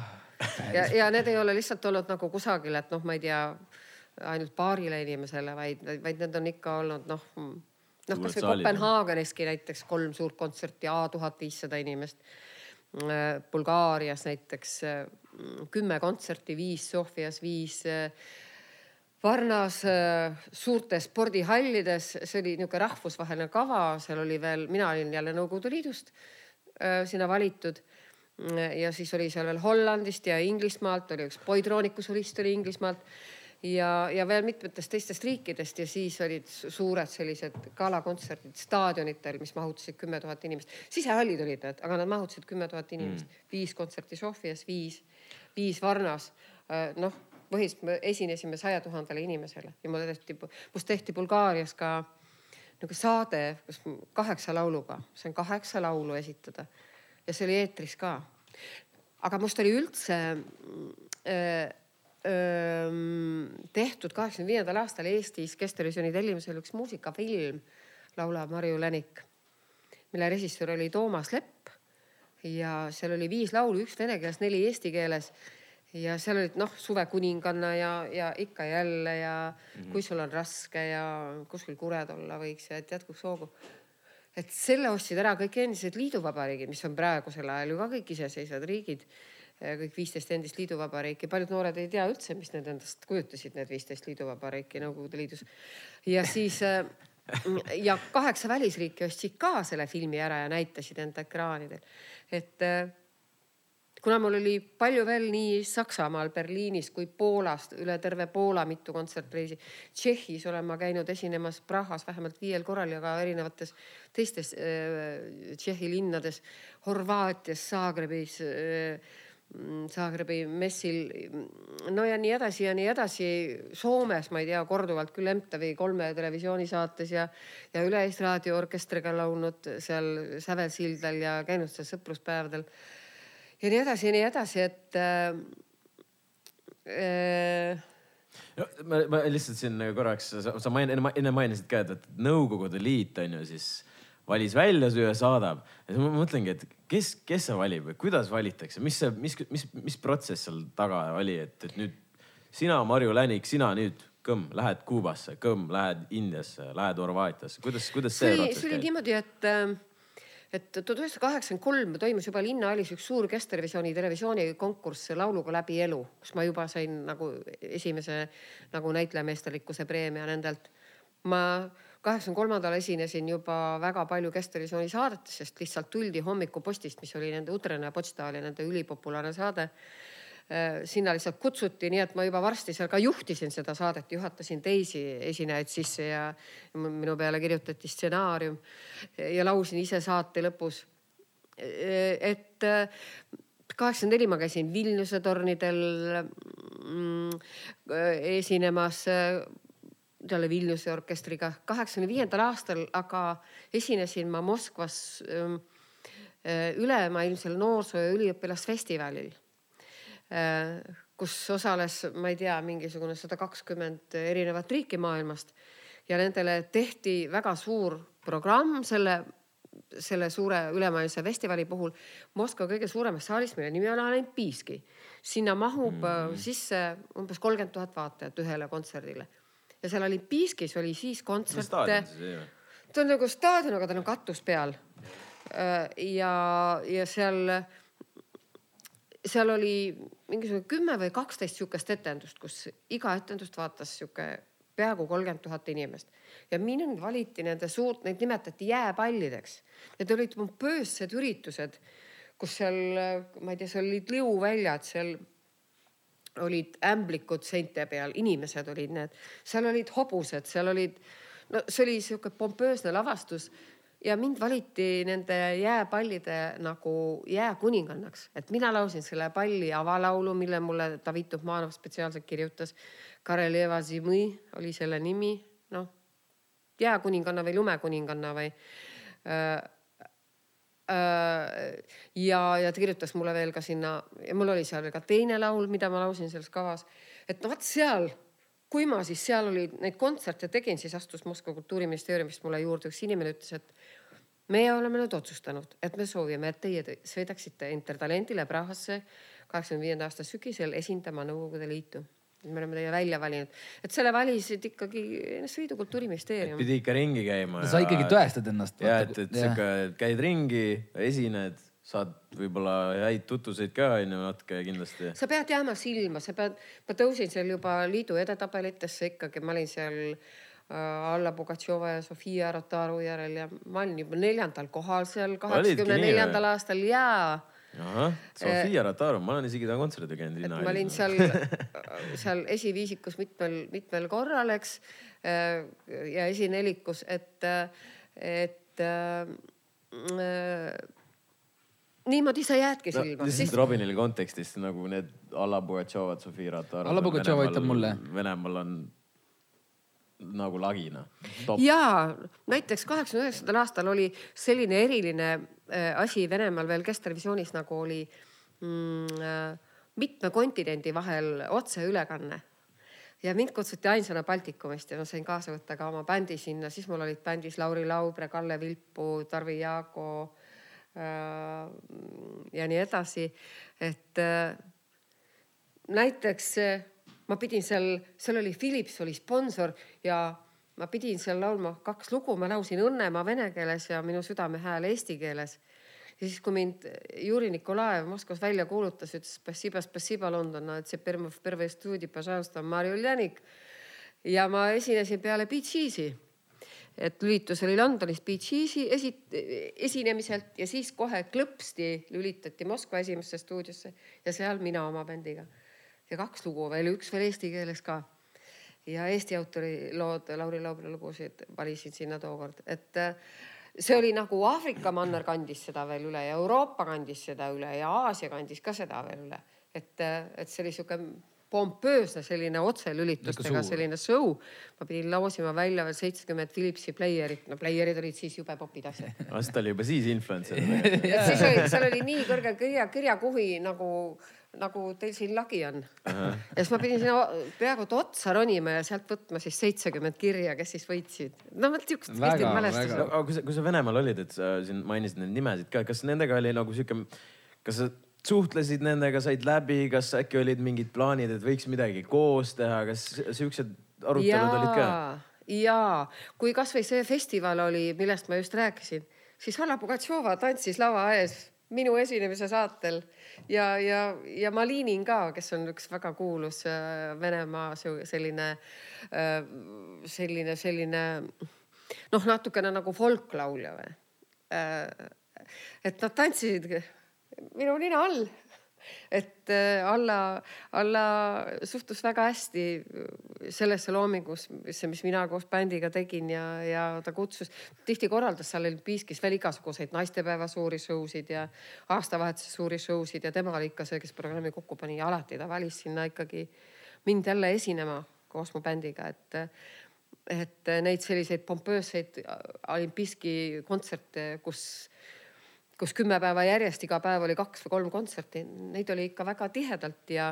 ja, ja need ei ole lihtsalt olnud nagu kusagil, et noh, ma ei tea, ainult paarile inimesele, vaid, vaid need on ikka olnud noh noh, kasvõi Kopenhaageniski näiteks kolm suurt kontserti, A tuhat viissada inimest Bulgaarias näiteks äh, kümme kontserti, viis Sofias, viis äh, Varnas suurtes spordihallides, see oli niisugune rahvusvaheline kava, seal oli veel, mina olin jälle Nõukogude Liidust sinna valitud. ja siis oli seal veel Hollandist ja Inglismaalt. Oli üks poidroonikusolist oli Inglismaalt ja, ja veel mitmetest teistest riikidest ja siis olid suured sellised galakontserdid staadionitel, mis mahutasid kümme tuhat inimest. sisehallid olid need, aga nad mahutasid kümme tuhat inimest mm., viis kontserti Sofias, viis, viis Varnas. Äh, noh, põhiliselt me esinesime saja tuhandele inimesele ja mul tehti, must tehti Bulgaarias ka nagu saade, kus kaheksa lauluga, sain kaheksa laulu esitada ja see oli eetris ka. aga must oli üldse äh, tehtud kaheksakümne viiendal aastal Eestis Kestelevisiooni tellimusel üks muusikafilm, laulab Marju Länik, mille režissöör oli Toomas Lepp. ja seal oli viis laulu, üks vene keeles, neli eesti keeles. ja seal olid noh, Suvekuninganna ja, ja ikka jälle ja mm -hmm. Kui sul on raske ja kuskil kured olla võiks ja et jätkuks hoogu et selle ostsid ära kõik endised liiduvabariigid, mis on praegusel ajal ju ka kõik iseseisvad riigid kõik viisteist endist liiduvabariiki, paljud noored ei tea üldse, mis need endast kujutasid, need viisteist liiduvabariiki Nõukogude Liidus. ja siis äh, ja kaheksa välisriiki ostsid ka selle filmi ära ja näitasid enda ekraanidel. et äh, kuna mul oli palju veel nii Saksamaal, Berliinis kui Poolast, üle terve Poola mitu kontsertreisi. Tšehhis olen ma käinud esinemas Prahas vähemalt viiel korral ja ka erinevates teistes äh, Tšehhi linnades, Horvaatias, Zagrebis äh, Mm, Zagrebi messil. no ja nii edasi ja nii edasi. Soomes, ma ei tea, korduvalt küll MTV kolme televisioonisaates ja, ja Üle-Eesti raadioorkestriga laulnud seal Sävesildal ja käinud seal sõpruspäevadel. ja nii edasi ja nii edasi, et äh,. Äh, no ma, ma lihtsalt siin korraks, sa main, enne mainisid ka, et, et Nõukogude Liit on ju siis valis välja ja saadab. ja siis ma mõtlengi, et kes, kes see valib või kuidas valitakse, mis see, mis, mis, mis protsess seal taga oli, et, et nüüd sina, Marju Länik, sina nüüd kõmm, lähed Kuubasse, kõmm, lähed Indiasse, lähed Horvaatiasse, kuidas, kuidas see, see protsess käib? see oli niimoodi, et äh, et tuhat üheksasada kaheksakümmend kolm toimus juba Linnaalis üks suur Kestelevisiooni televisioonikonkurss Lauluga läbi elu, kus ma juba sain nagu esimese nagu näitlejameisterlikkuse preemia nendelt. ma kaheksakümne kolmandal esinesin juba väga palju Kestelevisiooni saadetes, sest lihtsalt tuldi hommikupostist, mis oli nende Utrene Potsdali nende ülipopulaarne saade. Äh, sinna lihtsalt kutsuti, nii et ma juba varsti seal ka juhtisin seda saadet, juhatasin teisi esinejaid sisse ja minu peale kirjutati stsenaarium ja laulsin ise saate lõpus. Äh, et äh, kaheksakümmend neli ma käisin Vilniuse tornidel mm, esinemas jälle Vilniuse orkestriga. kaheksakümne viiendal aastal aga esinesin ma Moskvas ähm, äh, ülemaailmsel noorsoo- ja üliõpilasfestivalil, äh, kus osales, ma ei tea, mingisugune sada kakskümmend erinevat riiki maailmast ja nendele tehti väga suur programm selle selle suure ülemaailmse festivali puhul Moskva kõige suuremas saalis, mille nimi on Olümpiiski. sinna mahub mm -hmm. sisse umbes kolmkümmend tuhat vaatajat ühele kontserdile ja seal Olümpiiskis oli siis kontserte. ta on nagu staadion, aga tal on katus peal. Äh, ja, ja seal, seal oli mingisugune kümme või kaksteist sihukest etendust, kus iga etendust vaatas sihuke peaaegu kolmkümmend tuhat inimest ja mind valiti nende suurt, neid nimetati jääpallideks. Need olid pompöössed üritused, kus seal, ma ei tea, seal olid liuväljad, seal olid ämblikud seinte peal, inimesed olid need, seal olid hobused, seal olid, no see oli sihuke pompöösne lavastus ja mind valiti nende jääpallide nagu jääkuningannaks, et mina laulsin selle palli avalaulu, mille mulle David Tuhmanov spetsiaalselt kirjutas. Kareleva Zimõi oli selle nimi, noh jääkuninganna või lumekuninganna või äh, ja, ja ta kirjutas mulle veel ka sinna ja mul oli seal ka teine laul, mida ma laulsin selles kavas. et no vot seal, kui ma siis seal oli neid kontserte tegin, siis astus Moskva kultuuriministeeriumist mulle juurde üks inimene, ütles, et meie oleme nüüd otsustanud, et me soovime, et teie sõidaksite Intertalendile Prahasse kaheksakümne viienda aasta sügisel esindama Nõukogude Liitu me oleme teie välja valinud, et selle valisid ikkagi NSV Liidu kultuuriministeerium. pidi ikka ringi käima no,. sa ikkagi tõestad ennast. ja et, et sihuke käid ringi, esined, saad võib-olla häid tutvuseid ka onju natuke kindlasti. sa pead jääma silma, sa pead, ma tõusin seal juba liidu edetabelitesse ikkagi, ma olin seal äh, Alla Pugatšova ja Sofia Rotaru järel ja ma olin juba neljandal kohal seal kaheksakümne neljandal aastal ja ahah, Sofia Rotaro, ma olen isegi ta kontserdil käinud et linna. ma olin seal, seal esiviisikus mitmel, mitmel korral, eks. ja esinelikus, et, et äh, niimoodi sa jäädki no, silma. lihtsalt Robinile kontekstis nagu need Alla Pugatšovad, Sofia Rotaro. Alla Pugatšova ütleb mulle. Venemaal on nagu lagina. ja näiteks kaheksakümne üheksandal aastal oli selline eriline äh, asi Venemaal veel Kestelevisioonis nagu oli mm, äh, mitme kontinendi vahel otseülekanne ja mind kutsuti ainsana Baltikumist ja ma sain kaasa võtta ka oma bändi sinna, siis mul olid bändis Lauri Laubre, Kalle Vilpu, Tarvi Jaago äh, ja nii edasi. et äh, näiteks äh, ma pidin seal, seal oli Philips oli sponsor ja ma pidin seal laulma kaks lugu, ma laulsin Õnnemaa vene keeles ja Minu südame hääl eesti keeles. ja siis, kui mind Juri Nikolaev Moskvas välja kuulutas, ütles Spasiba, Spasiba London, ja ma esinesin peale Bee Gees'i et lülitus oli Londonis Bee Gees'i esi-, esinemiselt ja siis kohe klõpsti lülitati Moskva esimesse stuudiosse ja seal mina oma bändiga. Ja kaks lugu veel, üks veel eesti keeles ka. ja Eesti autori lood, Lauri Laubri lugusid valisin sinna tookord, et äh, see oli nagu Aafrika manner kandis seda veel üle ja Euroopa kandis seda üle ja Aasia kandis ka seda veel üle. et, et see oli sihuke pompöösne selline otselülitustega suur. selline show. ma pidin loosima välja veel seitsekümmend Philipsi pleierit, no pleierid olid siis jube popid asjad. vast oli juba siis influencer. et siis oli, seal oli nii kõrge kirja, kirjakuhi nagu, nagu teil siin lagi on. ja siis ma pidin sinna peaaegu et otsa ronima ja sealt võtma siis seitsekümmend kirja, kes siis võitsid. no vot kihvtid väga. mälestused. aga kui sa, kui sa Venemaal olid, et sa siin mainisid neid nimesid ka, kas nendega oli nagu sihuke, kas sa suhtlesid nendega, said läbi, kas äkki olid mingid plaanid, et võiks midagi koos teha, kas siuksed arutelud olid ka? ja kui kasvõi see festival oli, millest ma just rääkisin, siis Alla Pugatšova tantsis lava ees minu esinemise saatel ja, ja, ja Malinin ka, kes on üks väga kuulus äh, Venemaa selline, selline, selline noh, natukene nagu folklaulja või. et nad tantsisid minu nina all. Et äh, Alla, Alla suhtus väga hästi sellesse loomingusse, mis mina koos bändiga tegin ja, ja ta kutsus, tihti korraldas seal Olümpiiskis veel igasuguseid naistepäeva suuri show sid ja aastavahetuse suuri show sid ja tema oli ikka see, kes programmi kokku pani. Ja alati ta valis sinna ikkagi mind jälle esinema koos mu bändiga, et et neid selliseid pompöösseid Olümpiiski kontserte, kus kus kümme päeva järjest, iga päev oli kaks või kolm kontserti, neid oli ikka väga tihedalt ja,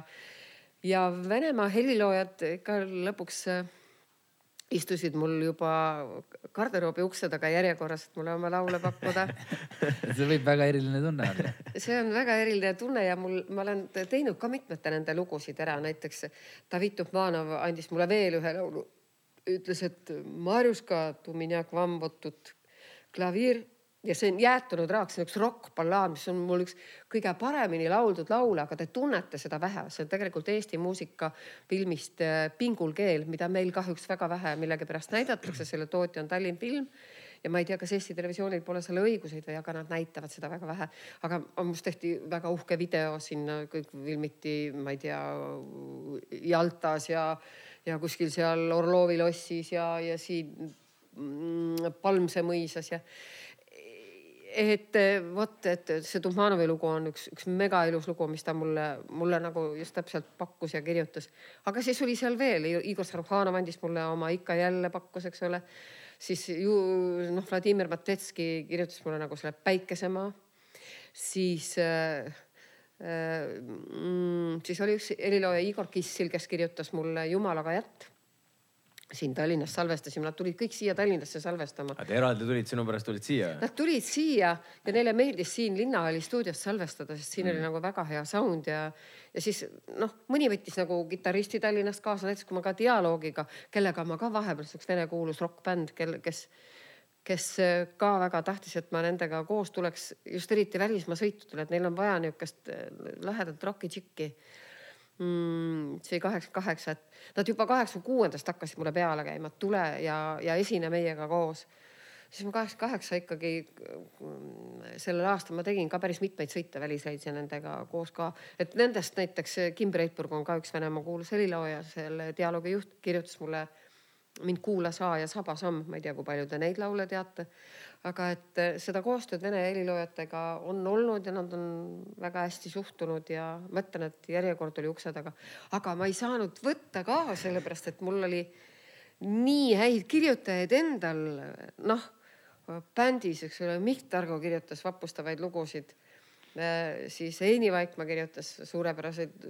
ja Venemaa heliloojad ikka lõpuks äh, istusid mul juba garderoobi ukse taga järjekorras, et mulle oma laule pakkuda. see võib väga eriline tunne olla. see on väga eriline tunne ja mul, ma olen teinud ka mitmete nende lugusid ära, näiteks David Tupmanov andis mulle veel ühe laulu. ütles, et Marjuska, tu minja k vam votut klaviir ja see on jäetunud raaks, see on üks rokkballaad, mis on mul üks kõige paremini lauldud laule, aga te tunnete seda vähe, see on tegelikult Eesti muusika filmist äh, Pingul keel, mida meil kahjuks väga vähe millegipärast näidatakse, selle tootja on Tallinn Film ja ma ei tea, kas Eesti Televisioonil pole selle õiguseid või, aga nad näitavad seda väga vähe. aga must tehti väga uhke video sinna, kõik filmiti, ma ei tea, Jaltas ja, ja kuskil seal Orlovi lossis ja, ja siin mm, Palmse mõisas ja et eh, vot, et see Tuhmanovi lugu on üks, üks mega ilus lugu, mis ta mulle, mulle nagu just täpselt pakkus ja kirjutas. aga siis oli seal veel, Igor Sarukhanov andis mulle oma ikka jälle pakkus, eks ole. siis ju noh, Vladimir Matetski kirjutas mulle nagu selle Päikesemaa. siis äh, äh, siis oli üks helilooja Igor Kissil, kes kirjutas mulle Jumalaga jätt. Siin Tallinnas salvestasime, nad tulid kõik siia Tallinnasse salvestama. Nad eraldi tulid sinu pärast, tulid siia? Nad tulid siia ja neile meeldis siin Linnahalli stuudios salvestada, sest siin mm. oli nagu väga hea sound ja, ja siis noh, mõni võttis nagu kitarristi Tallinnast kaasa, näiteks kui ma ka dialoogiga, kellega ma ka vahepeal, see üks vene kuulus rokkbänd, kel, kes, kes ka väga tahtis, et ma nendega koos tuleks just eriti välismaa sõitudele, et neil on vaja niisugust lahedat rokitšikki mm,. see oli kaheksakümmend kaheksa, et nad juba kaheksakümne kuuendast hakkasid mulle peale käima, et tule ja, ja esine meiega koos siis ma kaheksakümmend kaheksa ikkagi mm, sellel aastal ma tegin ka päris mitmeid sõite välisreise nendega koos ka, et nendest näiteks Kim Breitburg on ka üks Venemaa kuulus helilooja, selle dialoogi juht kirjutas mulle mind kuula saa ja saba samm, ma ei tea, kui palju te neid laule teate. aga et eh, seda koostööd vene heliloojatega on olnud ja nad on väga hästi suhtunud ja ma ütlen, et järjekord oli ukse taga, aga ma ei saanud võtta ka sellepärast, et mul oli nii häid kirjutajaid endal, noh bändis, eks ole, Mikk Targo kirjutas vapustavaid lugusid. Äh, siis Heini Vaikmaa kirjutas suurepäraseid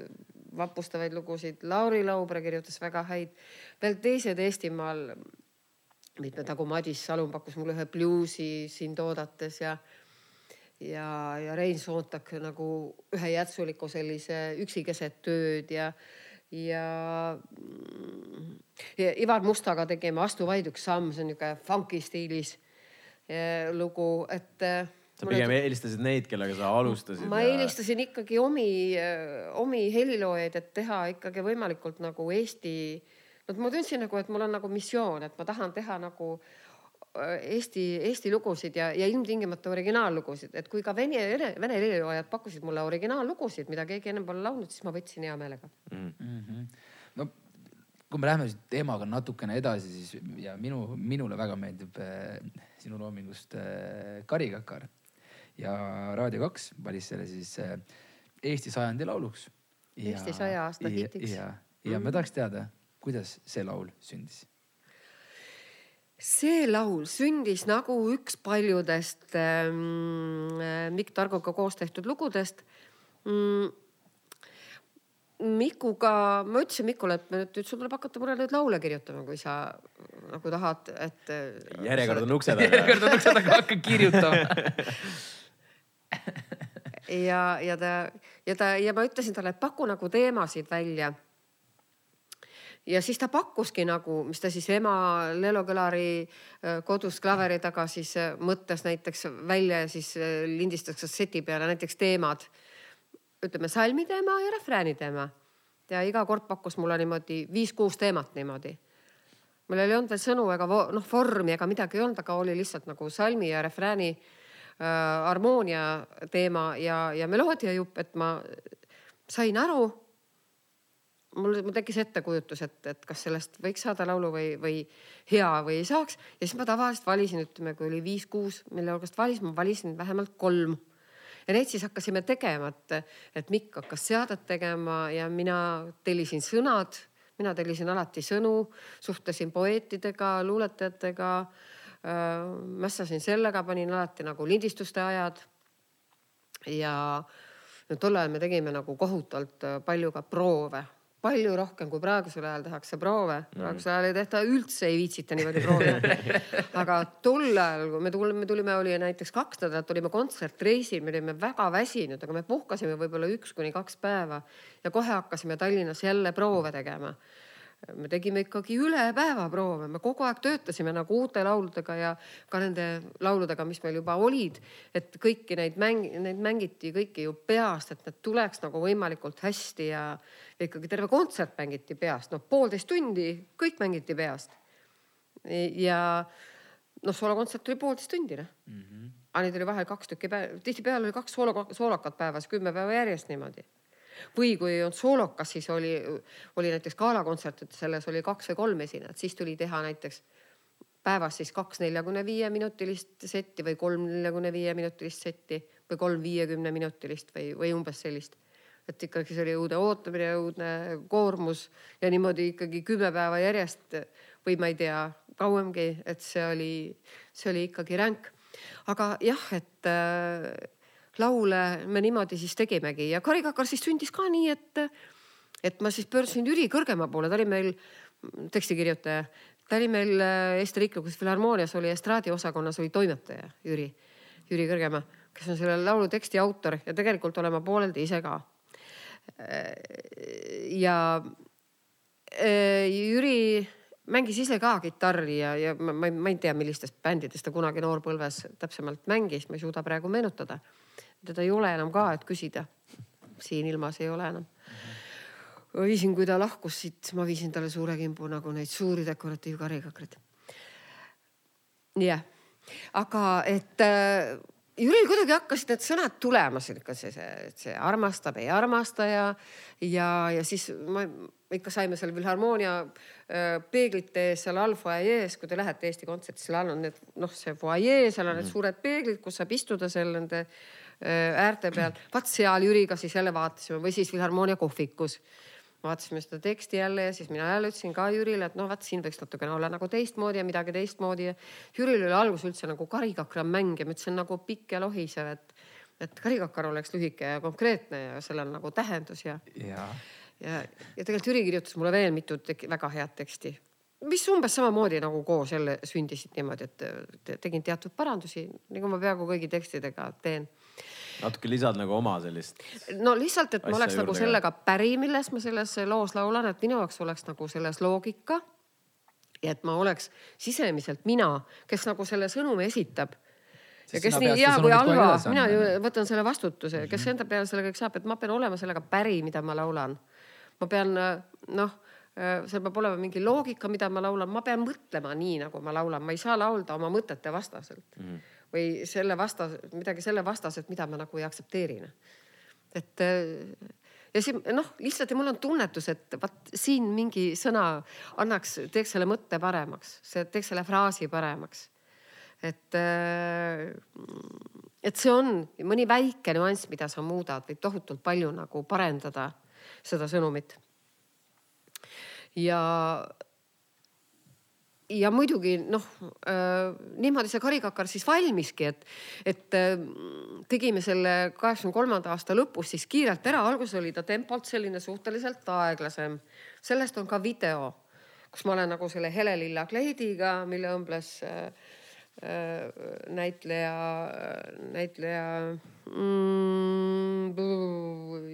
vapustavaid lugusid, Lauri Laubre kirjutas väga häid, veel teised Eestimaal, mitmed nagu Madis Salum pakkus mulle ühe bluusi sind oodates ja ja, ja Rein Soontak nagu ühe jätsuliku sellise Üksi keset tööd ja, ja, ja Ivar Mustaga tegime Astu vaid üks samm, see on niisugune funky stiilis Eh, lugu, et. Eh, sa pigem eelistasid neid, kellega sa alustasid? ma ja... eelistasin ikkagi omi, eh, omi heliloojaid, et teha ikkagi võimalikult nagu Eesti. no ma tundsin nagu, et mul on nagu missioon, et ma tahan teha nagu Eesti, Eesti lugusid ja, ja ilmtingimata originaallugusid, et kui ka vene, vene, vene heliloojad pakkusid mulle originaallugusid, mida keegi ennem pole laulnud, siis ma võtsin hea meelega mm. -hmm. no kui me läheme teemaga natukene edasi, siis ja minu, minule väga meeldib äh, sinu loomingust äh, Kari Kakar ja Raadio kaks valis selle siis äh, Eesti sajandi lauluks. Eesti saja aasta hitiks. ja, ja mm. ma tahaks teada, kuidas see laul sündis? see laul sündis nagu üks paljudest ähm, Mikk Targoga koos tehtud lugudest mm, Mikuga, ma ütlesin Mikule, et nüüd sul tuleb hakata mulle nüüd laule kirjutama, kui sa nagu tahad, et. järjekord on ukse taga. järjekord on ukse taga, hakka kirjutama ja, ja ta ja ta ja ma ütlesin talle, et paku nagu teemasid välja. ja siis ta pakkuski nagu, mis ta siis ema Lelo Kõlari äh, kodus klaveri taga siis äh, mõtles näiteks välja ja siis äh, lindistas kasseti peale näiteks teemad ütleme salmi teema ja refrääni teema. ja iga kord pakkus mulle niimoodi viis-kuus teemat niimoodi. mul ei olnud veel sõnu ega noh, vormi ega midagi ei olnud, aga oli lihtsalt nagu salmi ja refrääni harmoonia teema ja, ja meloodiajupp, et ma sain aru. mul, mul tekkis ettekujutus, et, et kas sellest võiks saada laulu või, või hea või ei saaks ja siis ma tavaliselt valisin, ütleme, kui oli viis-kuus, mille hulgast valisin, ma valisin vähemalt kolm ja neid siis hakkasime tegema, et, et Mikk hakkas seadet tegema ja mina tellisin sõnad, mina tellisin alati sõnu, suhtlesin poeetidega, luuletajatega äh,. Mässasin sellega, panin alati nagu lindistuste ajad. ja no tol ajal me tegime nagu kohutavalt palju ka proove palju rohkem kui praegusel ajal tehakse proove, praegusel ajal ei tehta üldse, ei viitsita niimoodi proovida. aga tol ajal, kui me tulime, me tulime, oli näiteks kaks nädalat olime kontsertreisil, me olime väga väsinud, aga me puhkasime võib-olla üks kuni kaks päeva ja kohe hakkasime Tallinnas jälle proove tegema me tegime ikkagi üle päeva proove, me kogu aeg töötasime nagu uute lauludega ja ka nende lauludega, mis meil juba olid. et kõiki neid mäng, neid mängiti kõiki ju peast, et need tuleks nagu võimalikult hästi ja, ikkagi terve kontsert mängiti peast, noh poolteist tundi kõik mängiti peast. ja noh, soolokontsert oli poolteist tundi noh. Mm -hmm.. aga neid oli vahel kaks tükki päev, tihtipeale oli kaks soolo, soolokat päevas, kümme päeva järjest niimoodi või kui on soolokas, siis oli, oli näiteks galakontsert, et selles oli kaks või kolm esinejat, siis tuli teha näiteks päevas siis kaks neljakümne viie minutilist setti või kolm neljakümne viie minutilist setti või kolm viiekümne minutilist või, või umbes sellist. et ikkagi see oli õudne ootamine, õudne koormus ja niimoodi ikkagi kümme päeva järjest või ma ei tea, kauemgi, et see oli, see oli ikkagi ränk. aga jah, et laule me niimoodi siis tegimegi. Ja Kari Kakar siis sündis ka nii, et, et ma siis pöördusin Jüri Kõrgema poole, ta oli meil tekstikirjutaja, ta oli meil äh, Eesti Riiklikus Filharmoonias oli estraadiosakonnas oli toimetaja Jüri, Jüri Kõrgema, kes on selle laulu teksti autor ja tegelikult olen ma pooleldi ise ka. Ja äh, Jüri mängis ise ka kitarri ja, ja ma, ma, ma ei tea, millistest bändidest ta kunagi noorpõlves täpsemalt mängis, ma ei suuda praegu meenutada teda ei ole enam ka, et küsida. siin ilmas ei ole enam. viisin, kui ta lahkus siit, ma viisin talle suure kimbu nagu neid suuri dekoratiivkarikakreid. jah, aga et äh, Jüril kuidagi hakkasid need sõnad tulema, see, see, see armastab, ei armasta ja, ja, ja siis ma ikka saime seal Filharmoonia äh, peeglite ees seal all fuajees, kui te lähete Eesti Kontserti, seal all on need noh, see fuajee, seal on need mm. suured peeglid, kus saab istuda seal nende äh, äärte peal. vaat seal Jüriga siis jälle vaatasime või siis Filharmoonia kohvikus vaatasime seda teksti jälle ja siis mina jälle ütlesin ka Jürile, et noh, vaat siin võiks natukene olla nagu teistmoodi ja midagi teistmoodi ja Jüril oli alguses üldse nagu karikakra mäng ja ma ütlesin nagu pikk ja lohisev, et, et karikakar oleks lühike ja konkreetne ja sellel on nagu tähendus ja. ja, ja, ja tegelikult Jüri kirjutas mulle veel mitu väga head teksti, mis umbes samamoodi nagu koos jälle sündisid niimoodi, et tegin teatud parandusi, nagu ma peaaegu kõigi tekstidega teen natuke lisad nagu oma sellist. no lihtsalt, et ma oleks nagu sellega päri, milles ma selles loos laulan, et minu jaoks oleks nagu selles loogika. ja et ma oleks sisemiselt mina, kes nagu selle sõnumi esitab ja kes nii hea kui halva, mina ju võtan selle vastutuse, kes enda peale selle kõik saab, et ma pean olema sellega päri, mida ma laulan. ma pean noh, seal peab olema mingi loogika, mida ma laulan, ma pean mõtlema nii, nagu ma laulan, ma ei saa laulda oma mõtete vastaselt mm. -hmm või selle vastas, midagi selle vastaselt, mida ma nagu ei aktsepteeri. et ja siin noh, lihtsalt ja mul on tunnetus, et vaat siin mingi sõna annaks, teeks selle mõtte paremaks, teeks selle fraasi paremaks. et, et see on mõni väike nüanss, mida sa muudad, võib tohutult palju nagu parendada seda sõnumit. ja ja muidugi noh äh,, niimoodi see karikakar siis valmiski, et, et äh, tegime selle kaheksakümne kolmanda aasta lõpus siis kiirelt ära, alguses oli ta tempolt selline suhteliselt aeglasem. sellest on ka video, kus ma olen nagu selle helelilla kleidiga, mille õmbles äh, äh, näitleja, näitleja mm,,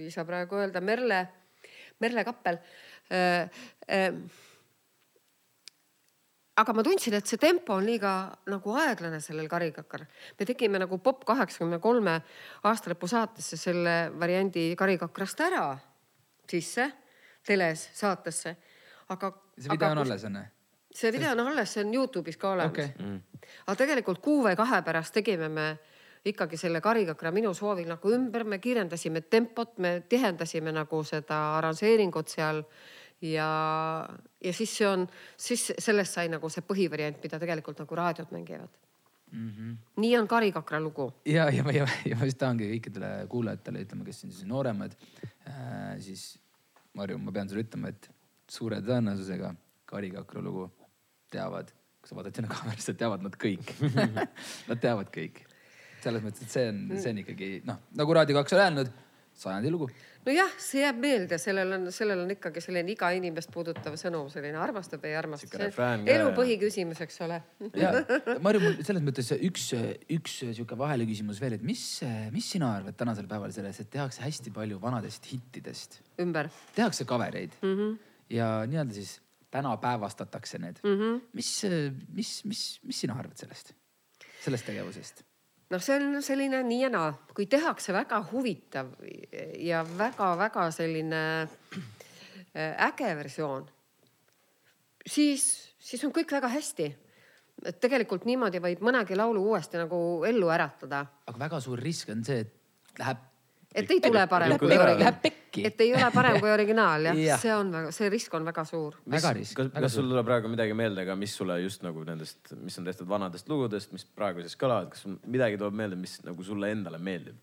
ei saa praegu öelda, Merle, Merle Kappel äh,. Äh, aga ma tundsin, et see tempo on liiga nagu aeglane sellel karikakar. me tegime nagu Pop kaheksakümne kolme aastalõpu saatesse selle variandi karikakrast ära sisse, teles saatesse, aga. see video on alles on? see video on alles, see on Youtube'is ka olemas okay.. Mm. aga tegelikult kuu või kahe pärast tegime me ikkagi selle karikakra minu soovil nagu ümber, me kiirendasime tempot, me tihendasime nagu seda arranžeeringut seal ja, ja siis see on, siis sellest sai nagu see põhivariant, mida tegelikult nagu raadiod mängivad mm. -hmm. nii on Karikakra lugu. ja, ja, ja, ja ma just tahangi kõikidele kuulajatele ütlema, kes on siis nooremad äh,, siis Marju, ma pean sulle ütlema, et suure tõenäosusega Karikakra lugu teavad, kui sa vaatad sinna kaamerasse, teavad nad kõik Nad teavad kõik. selles mõttes, et see on, see on ikkagi noh, nagu Raadio kaks on öelnud, sajandi lugu nojah, see jääb meelde, sellel on, sellel on ikkagi selline iga inimest puudutav sõnum, selline armastab, ei armasta. elu põhiküsimus, eks ole. ja Marju, mul selles mõttes üks, üks sihuke vaheleküsimus veel, et mis, mis sina arvad tänasel päeval sellest, et tehakse hästi palju vanadest hittidest. ümber. tehakse cover eid mm -hmm. ja nii-öelda siis tänapäevastatakse need mm. -hmm. mis, mis, mis, mis sina arvad sellest, sellest tegevusest? Noh, see on selline nii ja naa, kui tehakse väga huvitav ja väga-väga selline äh, äge versioon, siis, siis on kõik väga hästi. et tegelikult niimoodi võib mõnegi laulu uuesti nagu ellu äratada. aga väga suur risk on see, et läheb et ei tule parem kui originaal. Et ei ole parem kui originaal jah ja., see on väga, see risk on väga suur. väga risk. kas, kas sul tuleb praegu midagi meelde ka, mis sulle just nagu nendest, mis on tehtud vanadest lugudest, mis praegu siis kõlavad, kas midagi tuleb meelde, mis nagu sulle endale meeldib?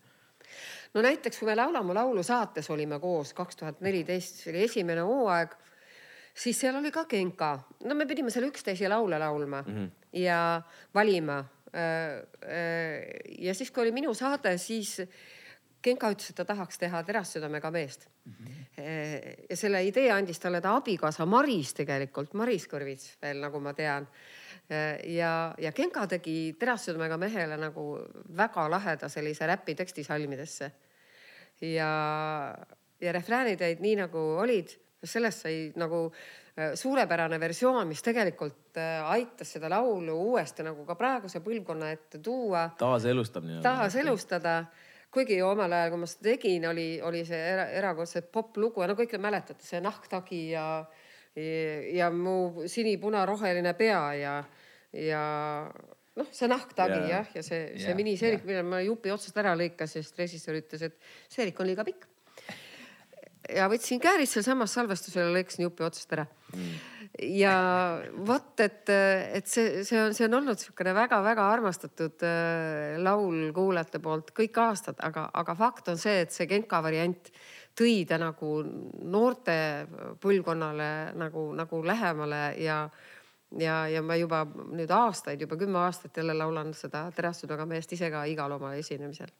no näiteks, kui me Laula mu laulu saates olime koos kaks tuhat neliteist, see oli esimene hooaeg, siis seal oli ka Genka. no me pidime seal üksteise laule laulma mm -hmm. ja valima. Äh, äh, ja siis, kui oli minu saade, siis Genka ütles, et ta tahaks teha terassüdamega meest mm. -hmm. ja selle idee andis talle ta abikaasa Maris tegelikult, Maris Kõrvits veel, nagu ma tean. ja, ja Genka tegi terassüdamega mehele nagu väga laheda sellise räpi teksti salmidesse. ja, ja refräänid jäid nii nagu olid, sellest sai nagu äh, suurepärane versioon, mis tegelikult aitas seda laulu uuesti nagu ka praeguse põlvkonna ette tuua. taaselustab nii-öelda. taaselustada kuigi omal ajal, kui ma seda tegin, oli, oli see era, erakordselt popp lugu ja no kõik te mäletate, see nahktagi ja, ja, ja mu sinipuna-roheline pea ja, ja, noh, see nahktagi Jaa. jah, ja see, see Jaa, miniseerik, mille ma jupi otsast ära lõikasin, sest režissöör ütles, et seerik on liiga pikk. ja võtsin käärid sealsamas salvestusel ja lõikasin jupi otsast ära ja vot, et, et see, see on, see on olnud niisugune väga-väga armastatud äh, laul kuulajate poolt kõik aastad, aga, aga fakt on see, et see Genka variant tõi ta nagu noorte põlvkonnale nagu, nagu lähemale ja ja, ja ma juba nüüd aastaid, juba kümme aastat jälle laulan seda Terastudaga meest ise ka igal oma esinemisel.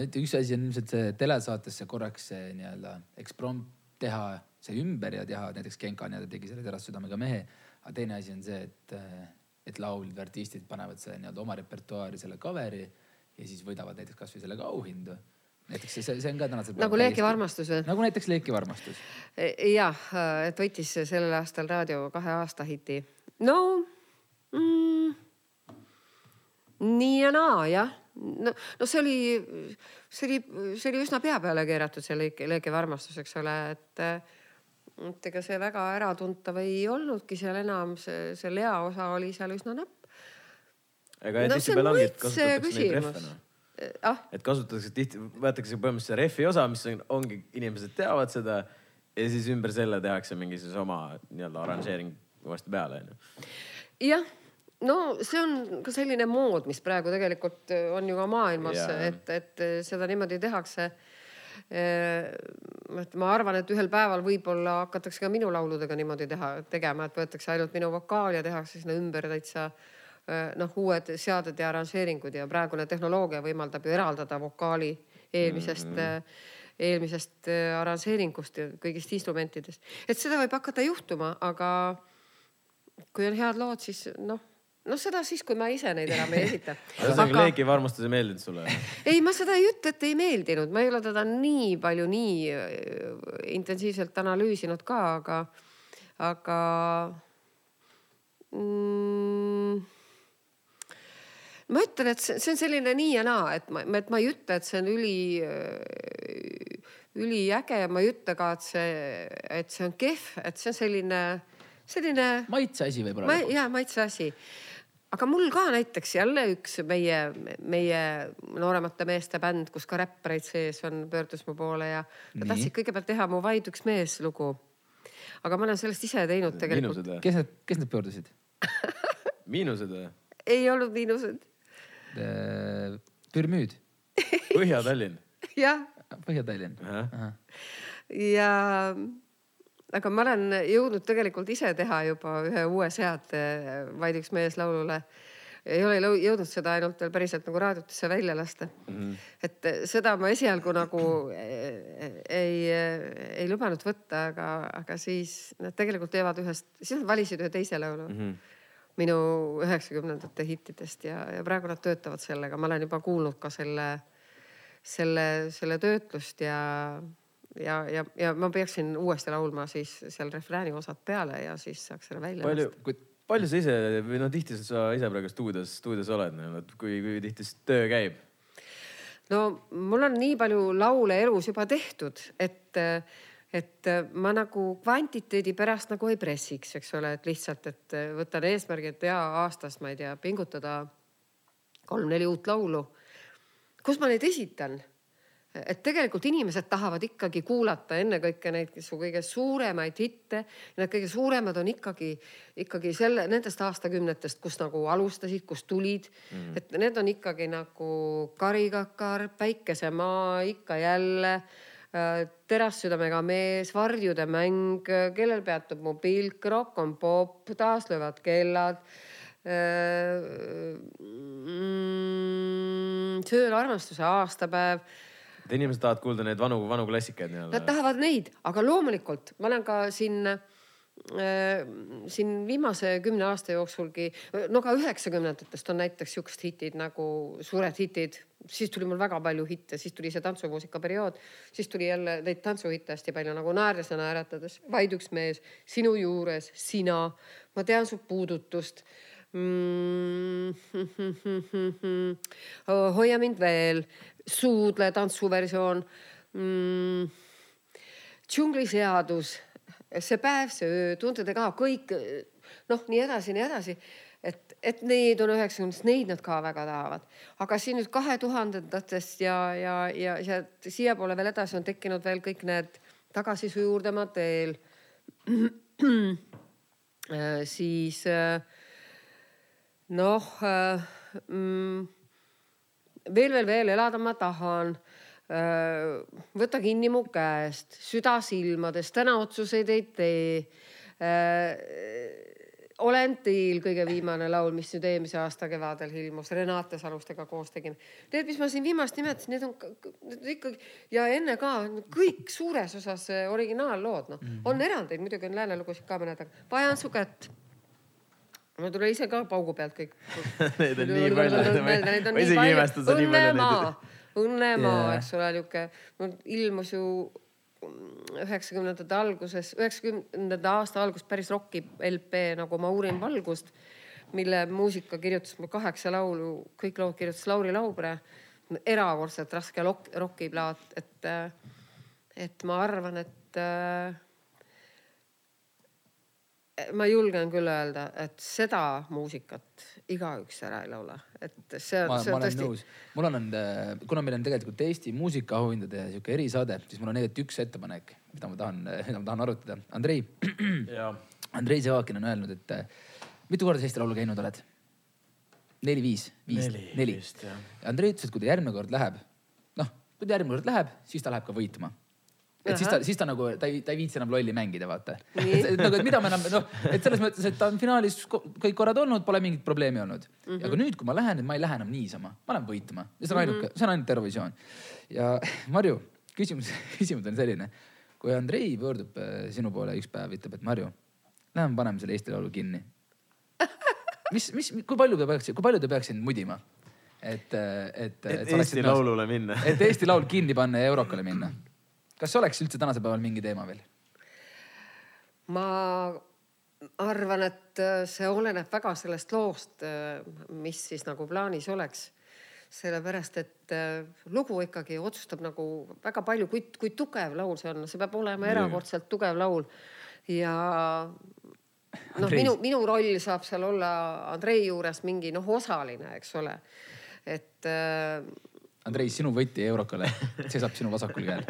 et üks asi on ilmselt see telesaatesse korraks see nii-öelda eksprompt teha see ümber ja teha näiteks Genka nii-öelda tegi selle terassüdamega mehe. aga teine asi on see, et, et lauljad artistid panevad selle nii-öelda oma repertuaari selle cover'i ja siis võidavad näiteks kasvõi sellega auhindu. näiteks see, see on ka tänasel nagu Leekiv armastus või? nagu näiteks Leekiv armastus. jah, et võitis sellel aastal raadio kahe aasta hiti. no mm, nii ja naa jah. no, no see oli, see oli, see oli üsna pea peale keeratud, see Leek-, Leekiv armastus, eks ole, et et ega see väga äratuntav ei olnudki seal enam, see, see Lea osa oli seal üsna napp. ega No tihtipeale ongi, et kasutatakse neid rehve noh. ah, et kasutatakse tihti, võetakse põhimõtteliselt rehvi osa, mis on, ongi, inimesed teavad seda ja siis ümber selle tehakse mingi siis oma nii-öelda arranžeering uuesti peale onju. jah, no see on ka selline mood, mis praegu tegelikult on ju ka maailmas Jaa., et, et seda niimoodi tehakse. et ma arvan, et ühel päeval võib-olla hakatakse ka minu lauludega niimoodi teha, tegema, et võetakse ainult minu vokaal ja tehakse sinna ümber täitsa noh, uued seaded ja arranžeeringud ja praegune tehnoloogia võimaldab ju eraldada vokaali eelmisest mm, -hmm. eelmisest arranžeeringust ja kõigist instrumentidest. et seda võib hakata juhtuma, aga kui on head lood, siis noh, noh, seda siis, kui ma ise neid enam ei esita. ühesõnaga aga... Leekiv armastus ei meeldinud sulle? ei, ma seda ei ütle, et ei meeldinud, ma ei ole teda nii palju, nii äh, intensiivselt analüüsinud ka, aga, aga mm, ma ütlen, et see, on selline nii ja naa, et ma, et ma ei ütle, et see on üli, üliäge, ma ei ütle ka, et see, et see on kehv, et see on selline, selline maitse asi võib-olla ma ja maitse asi. Aga mul ka näiteks jälle üks meie, meie nooremate meeste bänd, kus ka räppareid sees on, pöördus mu poole ja nad tahtsid kõigepealt teha mu Vaid üks mees lugu. aga ma olen sellest ise teinud tegelikult. kes need, kes need pöördusid? miinused või? ei olnud miinused. Pürmüüd, Põhja-Tallinn. jah, Põhja-Tallinn. ja aga ma olen jõudnud tegelikult ise teha juba ühe uue seade Vaid üks mees laulule. ei ole jõudnud seda ainult veel päriselt nagu raadiotesse välja lasta mm. -hmm. et seda ma esialgu nagu ei, ei, ei lubanud võtta, aga, aga siis nad tegelikult teevad ühest, siis nad valisid ühe teise laulu mm. -hmm minu üheksakümnendate hittidest ja, ja praegu nad töötavad sellega, ma olen juba kuulnud ka selle, selle, selle töötlust ja, ja, ja, ja ma peaksin uuesti laulma siis seal refrääni osad peale ja siis saaks selle välja palju Kui-, palju sa ise või no tihti sa ise praegu stuudios, stuudios oled, kui, kui tihti töö käib? no mul on nii palju laule elus juba tehtud, et, et ma nagu kvantiteedi pärast nagu ei pressiks, eks ole, et lihtsalt, et võtan eesmärgi, et ja aastas, ma ei tea, pingutada kolm-neli uut laulu. kus ma neid esitan? Et tegelikult inimesed tahavad ikkagi kuulata ennekõike neid su kõige suuremaid hitte. Need kõige suuremad on ikkagi, ikkagi selle, nendest aastakümnetest, kus nagu alustasid, kust tulid mm.. et need on ikkagi nagu Karikakar, Päikesemaa, ikka jälle, Terassüdamega mees, Varjude mäng, Kellel peatub mu pilk, Rock on popp, Taas löövad kellad mm, söön armastuse aastapäev et inimesed tahavad kuulda neid vanu, vanu klassikaid Nad nii-öelda. tahavad neid, aga loomulikult ma olen ka siin äh, siin viimase kümne aasta jooksulgi, no ka üheksakümnendatest on näiteks siuksed hitid nagu Suured hitid, siis tuli mul väga palju hitte, siis tuli see tantsumuusika periood, siis tuli jälle neid tantsuhitte hästi palju nagu Naerdes ja naeratades, Vaid üks mees, Sinu juures, Sina, Ma tean su puudutust. Mm. hoia mind veel, Suudle tantsuversioon mm,. džungliseadus, see päev, see öö, tunded ka kõik noh, nii edasi, nii edasi. et, et neid on üheksakümnendast, neid nad ka väga tahavad. aga siin nüüd kahe tuhandendatest ja, ja, ja sealt siiapoole veel edasi on tekkinud veel kõik need tagasi su juurde ma teel siis noh mm, veel, veel, veel elada ma tahan. võta kinni mu käest, süda silmades, täna otsuseid ei tee. olen teil kõige viimane laul, mis nüüd eelmise aasta kevadel ilmus, Renate Salustega koos tegime. Need, mis ma siin viimast nimetasin, need on ikkagi ja enne ka kõik suures osas originaallood, noh mm -hmm. on erandeid, muidugi on läänelugusid ka mõned, aga vajan su kätt mul tuli ise ka paugu pealt kõik Neid on nii palju. ma isegi imestan, sa nii palju neid. Õnnemaa, eks ole, niuke, ilmus ju üheksakümnendate alguses, üheksakümnenda aasta alguses päris roki LP nagu Ma uurin valgust, mille muusika kirjutas mul kaheksa laulu, kõik lood kirjutas Lauri Laubre. erakordselt raske rokiplaat, et, et ma arvan, et ma julgen küll öelda, et seda muusikat igaüks ära ei laula, et see on. ma olen tõesti... mul on, äh, kuna meil on tegelikult Eesti muusikaauhindade sihuke erisaade, siis mul on tegelikult üks ettepanek, mida ma tahan, mida ma tahan arutada. Andrei Andrei Sevakin on öelnud, et äh, mitu korda sa Eesti Laulu käinud oled? neli-viis, viis, neli, neli. neli.. Andrei ütles, et kui ta järgmine kord läheb, noh, kui ta järgmine kord läheb, siis ta läheb ka võitma et siis ta, siis ta nagu, ta ei, ta ei viitsi enam lolli mängida, vaata. et nagu, et mida me enam, noh, et selles mõttes, et ta on finaalis kõik korrad olnud, pole mingit probleemi olnud mm. -hmm. aga nüüd, kui ma lähen, et ma ei lähe enam niisama, ma lähen võitma ja see on ainuke mm, -hmm. see on ainult Eurovisioon. ja Marju, küsimus, küsimus on selline. kui Andrei pöördub äh, sinu poole üks päev, ütleb, et Marju, lähme paneme selle Eesti Laulu kinni. mis, mis, kui palju te peaks, kui palju te peaks sind mudima? et, äh, et, et. et Eesti Laulule minna. et Eesti Laul kinni panna ja Eurokale minna kas oleks üldse tänasel päeval mingi teema veel? ma arvan, et äh, see oleneb väga sellest loost, äh, mis siis nagu plaanis oleks. sellepärast, et äh, lugu ikkagi otsustab nagu väga palju, kui, kui tugev laul see on, see peab olema erakordselt tugev laul. ja noh, minu, minu roll saab seal olla Andrei juures mingi noh, osaline, eks ole. et Andrei, sinu võti Eurokale seisab sinu vasakul käel.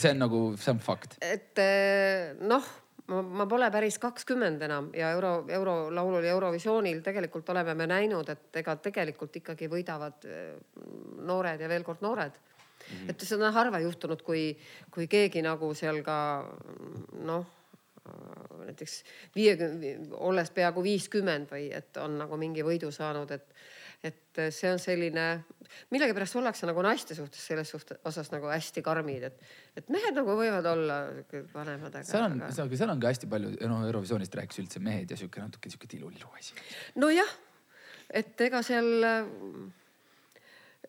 see on nagu, see on fakt. et eh, noh, ma pole päris kakskümmend enam ja euro, eurolaulul ja Eurovisioonil tegelikult oleme me näinud, et ega tegelikult ikkagi võidavad eh, noored ja veel kord noored mm. -hmm. et see on harva juhtunud, kui, kui keegi nagu seal ka noh näiteks viiekümne, olles peaaegu viiskümmend või et on nagu mingi võidu saanud, et et see on selline, millegipärast ollakse nagu naiste suhtes selles suhtes osas nagu hästi karmid, et, et mehed nagu võivad olla vanemad. seal on, seal on ka hästi palju, noh Eurovisioonist rääkis üldse mehed ja sihuke natuke sihuke tilulilu asi. nojah, et ega seal,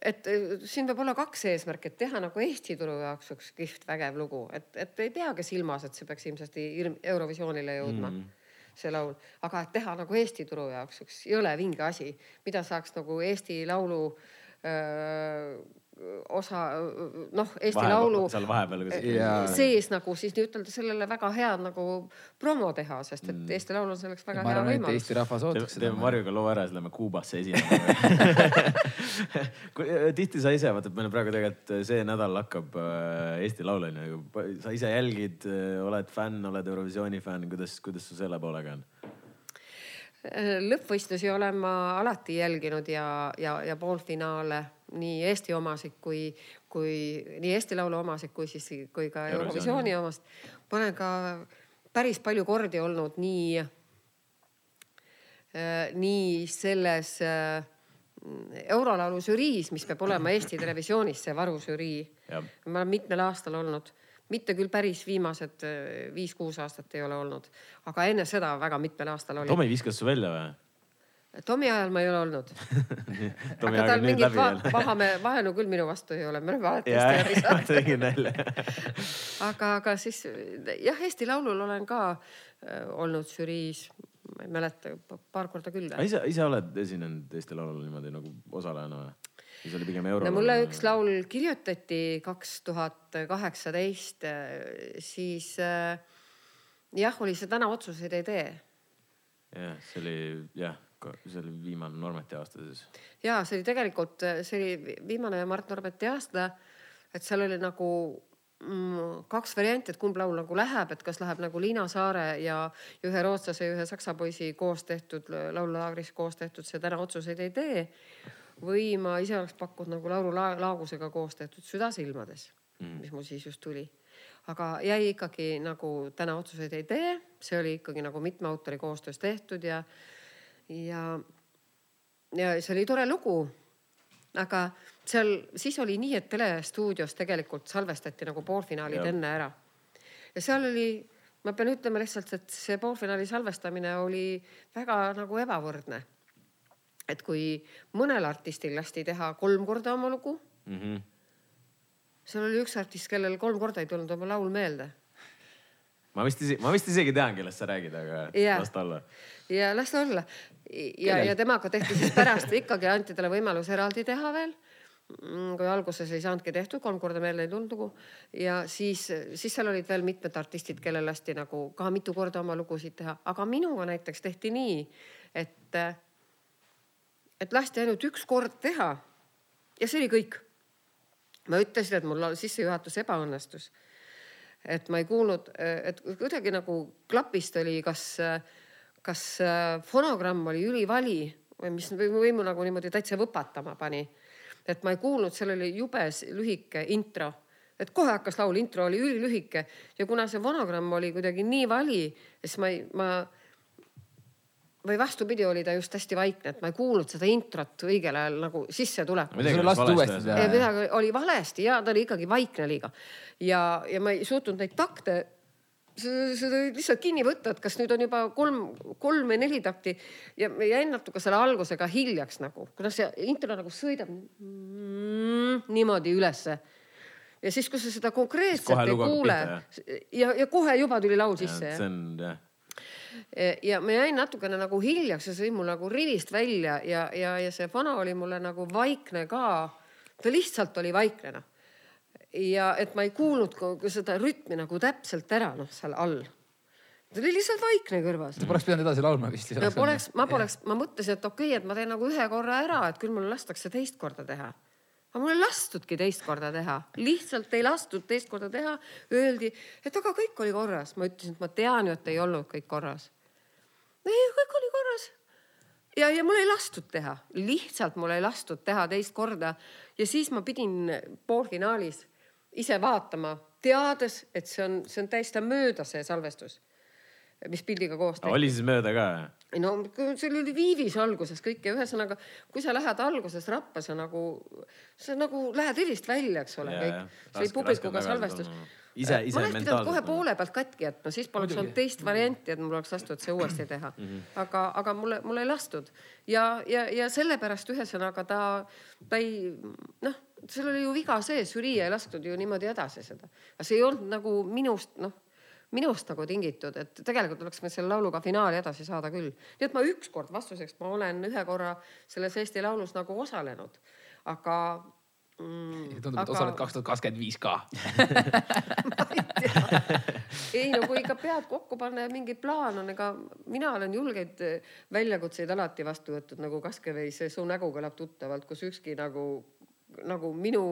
et siin peab olla kaks eesmärki, et teha nagu Eesti turu jaoks üks kihvt vägev lugu, et, et ei peagi silmas, et see peaks ilmsesti Eurovisioonile jõudma mm see laul, aga et teha nagu Eesti turu jaoks üks jõle vinge asi, mida saaks nagu Eesti Laulu öö, osa noh, Eesti Vahe, Laulu seal vahepeal sees nagu siis ütelda sellele väga head nagu promo teha, sest et mm. Eesti Laul on selleks väga hea võimalus. Eesti rahvas ootaks seda. teeme Marjuga loo ära, siis lähme Kuubasse esinema tihti sa ise, vaata, meil praegu tegelikult see nädal hakkab äh, Eesti Laul on ju, sa ise jälgid, äh, oled fänn, oled Eurovisiooni fänn, kuidas, kuidas sul selle poolega on? lõppvõistlusi olen ma alati jälginud ja, ja, ja poolfinaale nii Eesti omasid kui, kui nii Eesti Laulu omasid kui siis, kui ka Eurovisiooni omast. ma olen ka päris palju kordi olnud nii äh,, nii selles äh, eurolaulu žüriis, mis peab olema Eesti Televisioonis, see varužürii. ma olen mitmel aastal olnud mitte küll päris viimased äh, viis-kuus aastat ei ole olnud, aga enne seda väga mitmel aastal oli. Tomi viskas su välja või? Tomi ajal ma ei ole olnud aga tal mingit va vahame, vahenu küll minu vastu ei ole, me oleme alati hästi läbi nalja aga, aga siis jah, Eesti Laulul olen ka äh, olnud žüriis, ma ei mäleta, paar korda küll. ise, ise oled esinenud Eesti Laulul niimoodi nagu osalejana või? siis oli pigem euro. no mulle üks laul kirjutati kaks tuhat kaheksateist, siis äh, jah, oli see Täna otsuseid ei tee. jah, see oli jah, see oli viimane Normeti aasta siis. ja see oli tegelikult, see oli vi- viimane Mart Normeti aasta. et seal oli nagu mm, kaks varianti, et kumb laul nagu läheb, et kas läheb nagu Liina Saare ja ühe rootslase ja ühe saksa poisi koos tehtud laululaagris koos tehtud, see täna otsuseid ei tee. või ma ise oleks pakkunud nagu Lauru La- Laagusega koos tehtud Süda silmades mm., mis mul siis just tuli. aga jäi ikkagi nagu täna otsuseid ei tee, see oli ikkagi nagu mitme autori koostöös tehtud ja, ja ja see oli tore lugu. aga seal siis oli nii, et telestuudios tegelikult salvestati nagu poolfinaalid Jah. enne ära. ja seal oli, ma pean ütlema lihtsalt, et see poolfinaali salvestamine oli väga nagu ebavõrdne. et kui mõnel artistil lasti teha kolm korda oma lugu, Mm -hmm. seal oli üks artist, kellel kolm korda ei tulnud oma laul meelde ma vist isegi, ma vist isegi tean, kellest sa räägid, aga Jah. las ta olla. ja las ta olla. ja, ja temaga tehti siis pärast ikkagi anti talle võimalus eraldi teha veel. kui alguses ei saanudki tehtud, kolm korda meelde ei tulnud lugu ja siis, siis seal olid veel mitmed artistid, kellel lasti nagu ka mitu korda oma lugusid teha, aga minuga näiteks tehti nii, et, et lasti ainult üks kord teha ja see oli kõik. ma ütlesin, et mul sissejuhatus ebaõnnestus et ma ei kuulnud, et kuidagi nagu klapist oli, kas, kas fonogramm oli ülivali või mis või, või mu nagu niimoodi täitsa võpatama pani. et ma ei kuulnud, seal oli jube lühike intro, et kohe hakkas laul, intro oli ülilühike ja kuna see fonogramm oli kuidagi nii vali, siis ma ei, ma või vastupidi, oli ta just hästi vaikne, et ma ei kuulnud seda introt õigel ajal nagu teha. ja midagi oli valesti ja ta oli ikkagi vaikne liiga. Ja, ja ma ei suutnud neid takte seda lihtsalt kinni võtta, et kas nüüd on juba kolm, kolm või neli takti. Ja jäin natuke selle algusega hiljaks nagu, kuna see intro nagu sõidab mm, niimoodi ülesse. ja siis, kui sa seda konkreetselt ei kuule ja, ja kohe juba tuli laul sisse see on jah, ja ma jäin natukene nagu hiljaks ja sõi mul nagu rivist välja ja, ja, ja see vana oli mulle nagu vaikne ka. ta lihtsalt oli vaikne noh. ja et ma ei kuulnud seda rütmi nagu täpselt ära noh, seal all. ta oli lihtsalt vaikne kõrvas sa. poleks pidanud edasi laulma vist. ja poleks, ma poleks, ma mõtlesin, et okei okay,, et ma teen nagu ühe korra ära, et küll mulle lastakse teist korda teha. Aga mul ei lastudki teist korda teha, lihtsalt ei lastud teist korda teha. Öeldi, et aga kõik oli korras, ma ütlesin, et ma tean ju, et ei olnud kõik korras. ei, kõik oli korras. ja, ja mul ei lastud teha, lihtsalt mul ei lastud teha teist korda ja siis ma pidin poolfinaalis ise vaatama, teades, et see on, see on täiesti mööda see salvestus, mis pildiga koos tehti oli siis mööda ka? no seal oli viivis alguses kõik ja ühesõnaga, kui sa lähed alguses rappa, sa nagu, sa nagu lähed helist välja, eks ole, kõik. see oli publikuga salvestus. ise, ise ma oleks pidanud kohe poole pealt katki jätma, siis poleks olnud teist varianti, et mul oleks lastud see uuesti teha. Mhm. aga, aga mulle, mulle ei lastud ja, ja, ja sellepärast ühesõnaga ta, ta ei noh, seal oli ju viga sees, žürii ei lasknud ju niimoodi edasi seda. aga see ei olnud nagu minust, noh minust nagu tingitud, et tegelikult oleks me selle lauluga finaali edasi saada küll. nii et ma ükskord vastuseks, ma olen ühe korra selles Eesti Laulus nagu osalenud, aga mm,. tundub, et osaled kaks tuhat kakskümmend viis ka. ei no kui ikka pead kokku panna ja mingi plaan on, ega mina olen julgeid eh, väljakutseid alati vastu võtnud nagu Kaskeveis, Su nägu kõlab tuttavalt, kus ükski nagu nagu minu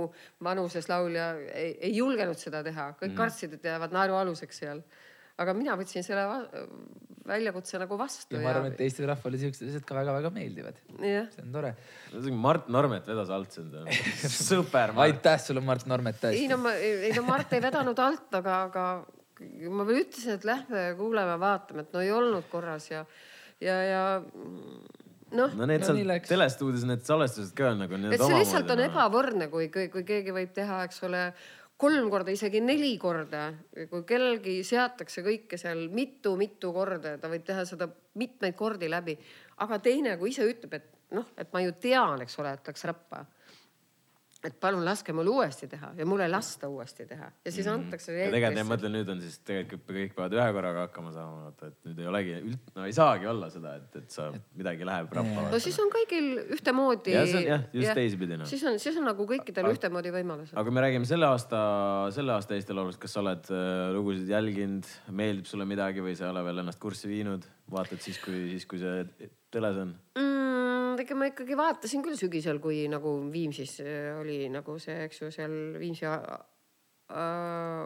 vanuses laulja ei, ei julgenud seda teha, kõik mm. kartsid, et jäävad naerualuseks seal. aga mina võtsin selle va väljakutse nagu vastu ja ma arvan, et Eesti rahvale siuksed asjad ka väga-väga meeldivad. jah, see on tore. Mart Normet vedas alt sind. sõber aitäh sulle, Mart Normet, ei tõesti. no ma, ei no Mart ei vedanud alt, aga, aga ma veel ütlesin, et lähme kuulame, vaatame, et no ei olnud korras ja, ja, ja noh no need No seal telestuudios need salvestused ka nagu. et see lihtsalt on. ebavõrdne, kui, kui, kui keegi võib teha, eks ole, kolm korda, isegi neli korda, kui kellelgi seatakse kõike seal mitu-mitu korda ja ta võib teha seda mitmeid kordi läbi. aga teine, kui ise ütleb, et noh, et ma ju tean, eks ole, et läks rappa. Et palun laske mul uuesti teha ja mul ei lasta uuesti teha ja siis antakse Mhm. ja tegelikult ja ma mõtlen, nüüd on siis tegelikult kõik peavad ühe korraga hakkama saama, vaata, et nüüd ei olegi üld-, no ei saagi olla seda, et, et sa midagi läheb rappa. no siis on kõigil ühtemoodi. Jah, see on- jah, just teisipidi, noh. siis on, siis on nagu kõikidel ühtemoodi võimalused. aga kui me räägime selle aasta, selle aasta Eesti Laulust, kas sa oled äh, lugusid jälginud, meeldib sulle midagi või sa ei ole veel ennast kurssi viinud, vaatad siis, kui, siis kui see teles on? mm,. Ega ma ikkagi vaatasin küll sügisel, kui nagu Viimsis äh, oli nagu see, eks ju, seal Viimsi äh,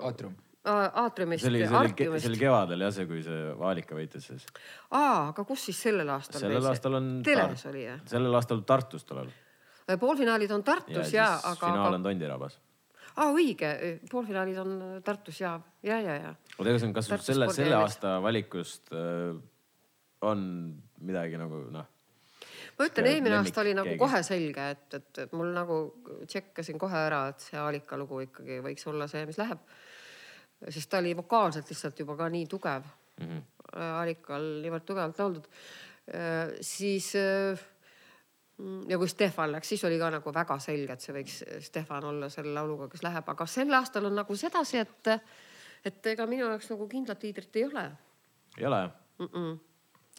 aatrium. aatriumist see oli, see oli, see oli kevadel jah, see, kui see Vaalika võitis siis. aa, aga kus siis sellel aastal? sellel aastal on. teles oli jah? sellel aastal Tartus tollal. poolfinaalid on ja Tartus siis ja, aga, finaal on Tondirabas. aa õige, poolfinaalid on Tartus ja, ja, ja, ja. oota, kas on, kas sul selle, selle aasta valikust äh, on midagi nagu noh, ma ütlen, eelmine aasta oli nagu keegi? kohe selge, et, et, mul nagu tšekkasin kohe ära, et see Alika lugu ikkagi võiks olla see, mis läheb. sest ta oli vokaalselt lihtsalt juba ka nii tugev mm. -hmm. Alikal niivõrd tugevalt lauldud. siis äh, ja kui Stefan läks, siis oli ka nagu väga selge, et see võiks Stefan olla selle lauluga, kes läheb, aga sel aastal on nagu sedasi, et, et ega minu jaoks nagu kindlat liidrit ei ole ei ole jah? mm. -mm.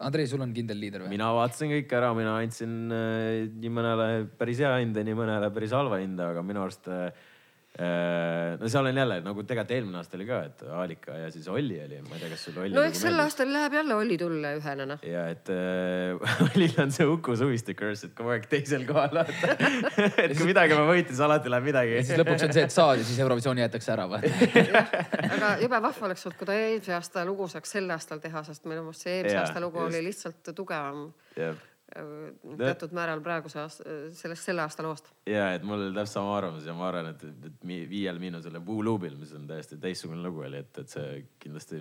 Andrei, sul on kindel liider või? mina vaatasin kõik ära, mina andsin äh, nii mõnele päris hea hinde, nii mõnele päris halva hinde, aga minu arust äh, no seal on jälle nagu tegelikult eelmine aasta oli ka, et Aalika ja siis Olli oli, ma ei tea, kas sul Olli. no eks sel aastal läheb jälle Olli tulle ühena noh. ja et äh, Ollil on see Uku Suviste curse, et kogu aeg teisel kohal vaata. et kui midagi ma võitin, siis alati läheb midagi ja. siis lõpuks on see, et saad ja siis Eurovisiooni jäetakse ära või? aga jube vahva oleks olnud, kui ta eelmise aasta lugu saaks sel aastal teha, sest minu meelest see eelmise Jaa, aasta lugu just. oli lihtsalt tugevam ja, äh, teatud määral praeguse aasta, sellest selle aasta loost. Ja et mul oli täpselt sama arvamus ja ma arvan, et, et mi- Viiel Miinusel ja Buu Luubil, mis on täiesti teistsugune lugu oli, et, et see kindlasti.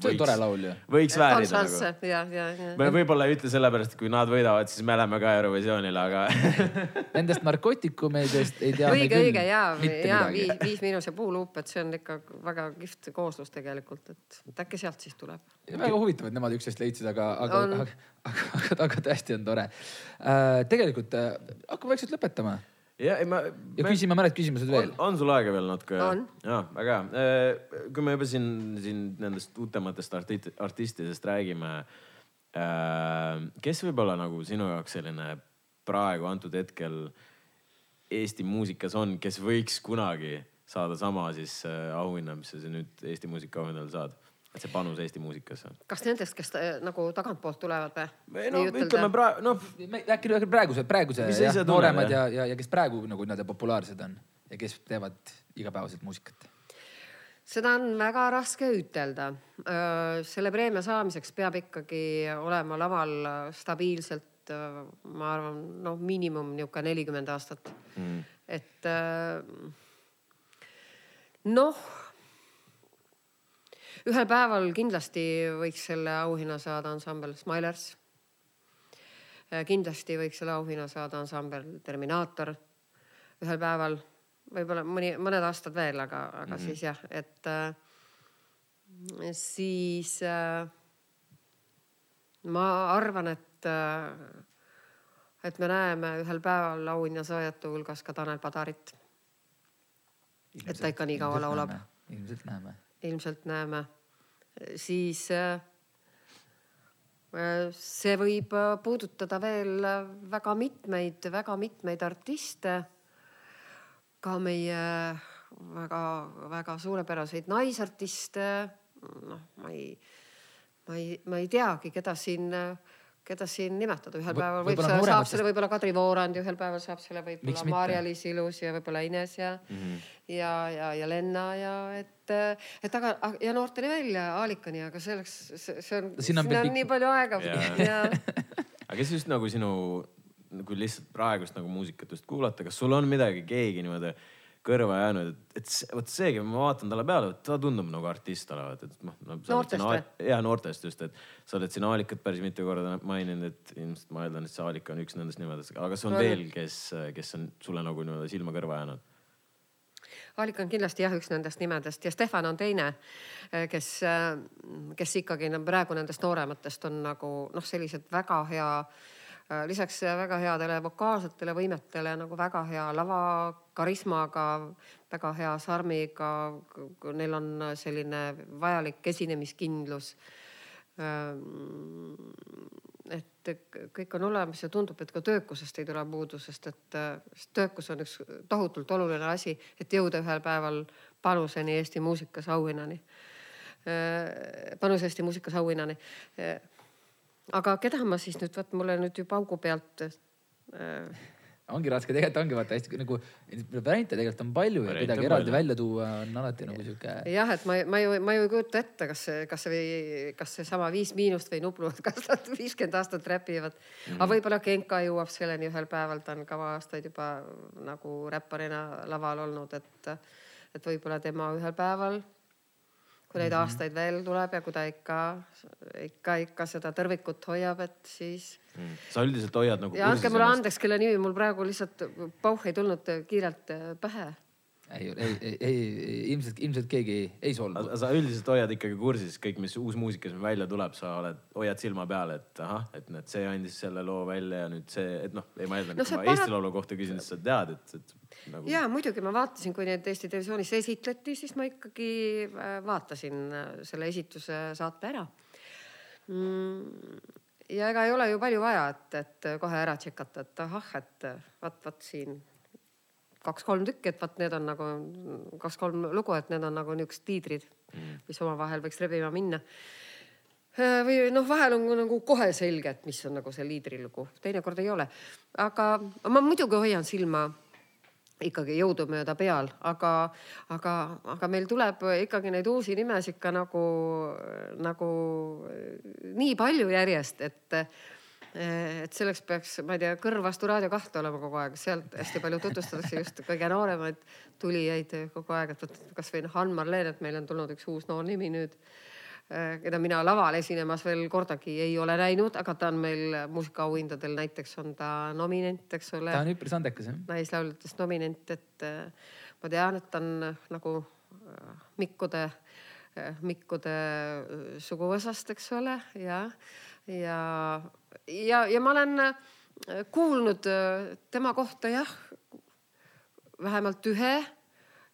see on tore laul ju. võiks on väärida nagu. ja, ja, ja. me võib-olla ei ütle sellepärast, et kui nad võidavad, siis me läheme ka Eurovisioonile, aga Nendest narkootikumidest ei tea õige, õige ja, mitte ja viis, viis miinus ja puuluup, et see on ikka väga kihvt kooslus tegelikult, et äkki sealt siis tuleb. väga huvitav, et nemad üksteist leidsid, aga, aga, On. aga, aga, aga, aga tõesti on tore äh,. tegelikult äh, hakkame vaikselt lõpetama ja ei ma. ja küsime mõned küsimused veel on,. on sul aega veel natuke? On. ja väga hea. kui me juba siin, siin nendest uutematest arti- artistidest räägime. kes võib olla nagu sinu jaoks selline praegu antud hetkel Eesti muusikas on, kes võiks kunagi saada sama siis äh, auhinna, mis sa siin nüüd Eesti muusikaauhinnal saad? Et see panus Eesti muusikasse. kas nendest, kes ta, nagu tagantpoolt tulevad või? no ütleme praegu, noh äkki äkki praeguse, praeguse Mis sa jah, ise tunned, nooremad ja, ja, ja kes praegu nagu nii-öelda populaarsed on ja kes teevad igapäevaselt muusikat. seda on väga raske ütelda. selle preemia saamiseks peab ikkagi olema laval stabiilselt, ma arvan, noh, miinimum niisugune nelikümmend aastat mm.. et äh, noh, ühel päeval kindlasti võiks selle auhinna saada ansambel Smilers. kindlasti võiks selle auhinna saada ansambel Terminaator ühel päeval, võib-olla mõni, mõned aastad veel, aga, aga mm -hmm. siis jah, et äh, siis äh, ma arvan, et äh, et me näeme ühel päeval auhinnasaajate hulgas ka Tanel Padarit. Et ta ikka nii kaua laulab.. ilmselt näeme. Ilmselt näeme, siis äh, see võib äh, puudutada veel äh, väga mitmeid, väga mitmeid artiste. ka meie väga-väga suurepäraseid naisartiste. noh, ma ei, ma ei, ma ei teagi, keda siin, keda siin nimetada, ühel Võ- päeval võib, võib-olla saab noorematest- selle võib-olla Kadri Voorand ja ühel päeval saab selle võib-olla? Maarja-Liis Ilus ja võib-olla Ines ja mm. -hmm. ja, ja, ja Lenna ja et, et aga ja noorteni välja Aalikani, aga selleks, see on, siin on on, nii palju aega ja aga kes just nagu sinu, kui lihtsalt praegust nagu muusikat just kuulata, kas sul on midagi, keegi niimoodi kõrva jäänud, et, et see- vot seegi, ma vaatan talle peale, ta tundub nagu artist olevat, et noh no,. Noortest või? ja noortest just, et sa oled siin Aalikat päris mitu korda maininud, et ilmselt ma eeldan, et see Aalika on üks nendest nimedest, aga kas on On. veel, kes, kes on sulle nagu niimoodi silma kõrva jäänud? Aalika on kindlasti jah, üks nendest nimedest ja Stefan on teine, kes, kes ikkagi no, praegu nendest noorematest on nagu noh, sellised väga hea lisaks väga headele vokaalsetele võimetele nagu väga hea lavakarismaga, väga hea sarmiga. Neil on selline vajalik esinemiskindlus. et kõik on olemas ja tundub, et ka töökusest ei tule puudu, sest et töökus on üks tohutult oluline asi, et jõuda ühel päeval panuseni Eesti muusikas auhinnani. panus Eesti muusikas auhinnani aga keda ma siis nüüd, vot mulle nüüd ju paugu pealt äh.... ongi raske, tegelikult ongi vaata hästi nagu variante tegelikult on palju ja midagi eraldi välja tuua on alati nagu sihuke. jah, et ma, ma ju, ma ju ei kujuta ette, kas see, kas see, kas seesama Viis Miinust või Nublu, kas nad viiskümmend aastat räpivad mm. -hmm. aga võib-olla Genka jõuab selleni ühel päeval, ta on kaua aastaid juba nagu räpparina laval olnud, et, et võib-olla tema ühel päeval kui neid mm -hmm. aastaid veel tuleb ja kui ta ikka, ikka, ikka seda tõrvikut hoiab, et siis mm.. sa üldiselt hoiad nagu. ja andke mulle andeks, kelle nimi mul praegu lihtsalt pauh ei tulnud kiirelt pähe ei, ei, ei, ei, ilmselt, ilmselt keegi ei, ei solvu. sa üldiselt hoiad ikkagi kursis kõik, mis uus muusika siin välja tuleb, sa oled, hoiad silma peal, et ahah, et näed, see andis selle loo välja ja nüüd see, et noh, ei ma eeldan no,, et kui ma parat... Eesti Laulu kohta küsin, siis sa tead, et, et nagu.... ja muidugi ma vaatasin, kui neid Eesti Televisioonis esitleti, siis ma ikkagi äh, vaatasin äh, selle esituse saate ära mm ja ega ei ole ju palju vaja, et, et kohe ära tšekata, et ahah, et vot, vot siin kaks-kolm tükki, et vot need on nagu kaks-kolm lugu, et need on nagu niisugused tiidrid mm., mis omavahel võiks rebima minna. Äh, või noh, vahel on nagu kohe selge, et mis on nagu see liidrilugu, teinekord ei ole. aga ma muidugi hoian silma ikkagi jõudumööda peal, aga, aga, aga meil tuleb ikkagi neid uusi nimesid ka nagu, nagu nii palju järjest, et et selleks peaks, ma ei tea, kõrv vastu Raadio kahte olema kogu aeg, sealt hästi palju tutvustatakse just kõige nooremaid tulijaid kogu aeg, et vot kasvõi noh, Ann Marleen, et meil on tulnud üks uus noor nimi nüüd, keda mina laval esinemas veel kordagi ei ole näinud, aga ta on meil muusikaauhindadel näiteks on ta nominent, eks ole. ta on üpris andekas jah. naislauljatest nominent, et eh, ma tean, et ta on nagu Mikkude, Mikkude suguvõsast, eks ole, ja ja, ja, ja ma olen äh, kuulnud äh, tema kohta jah, vähemalt ühe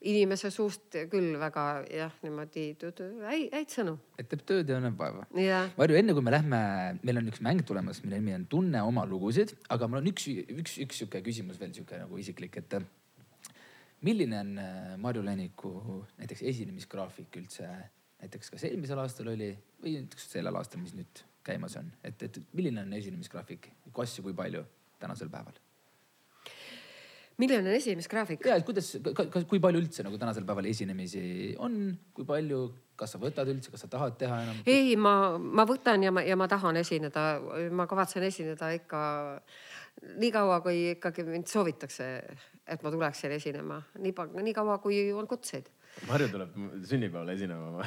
inimese suust küll väga jah, niimoodi häid, häid sõnu. et teeb tööd ja näeb vaeva. Yeah.. Varju, enne kui me lähme, meil on üks mäng tulemas, mille nimi on Tunne oma lugusid, aga mul on üks, üks, üks sihuke küsimus veel sihuke nagu isiklik, et milline on äh, Marju Läniku näiteks esinemisgraafik üldse, näiteks kas eelmisel aastal oli või näiteks sellel aastal, mis nüüd käimas on, et, et milline on esinemisgraafik, kui asju, kui palju tänasel päeval? Milline on esinemisgraafik? ja, et kuidas, kui palju üldse nagu tänasel päeval esinemisi on, kui palju, kas sa võtad üldse, kas sa tahad teha enam? ei, ma, ma võtan ja ma, ja ma tahan esineda, ma kavatsen esineda ikka nii kaua, kui ikkagi mind soovitakse, et ma tuleksin esinema, nii, nii kaua, kui on kutseid Marju tuleb sünnipäeval esinema ma.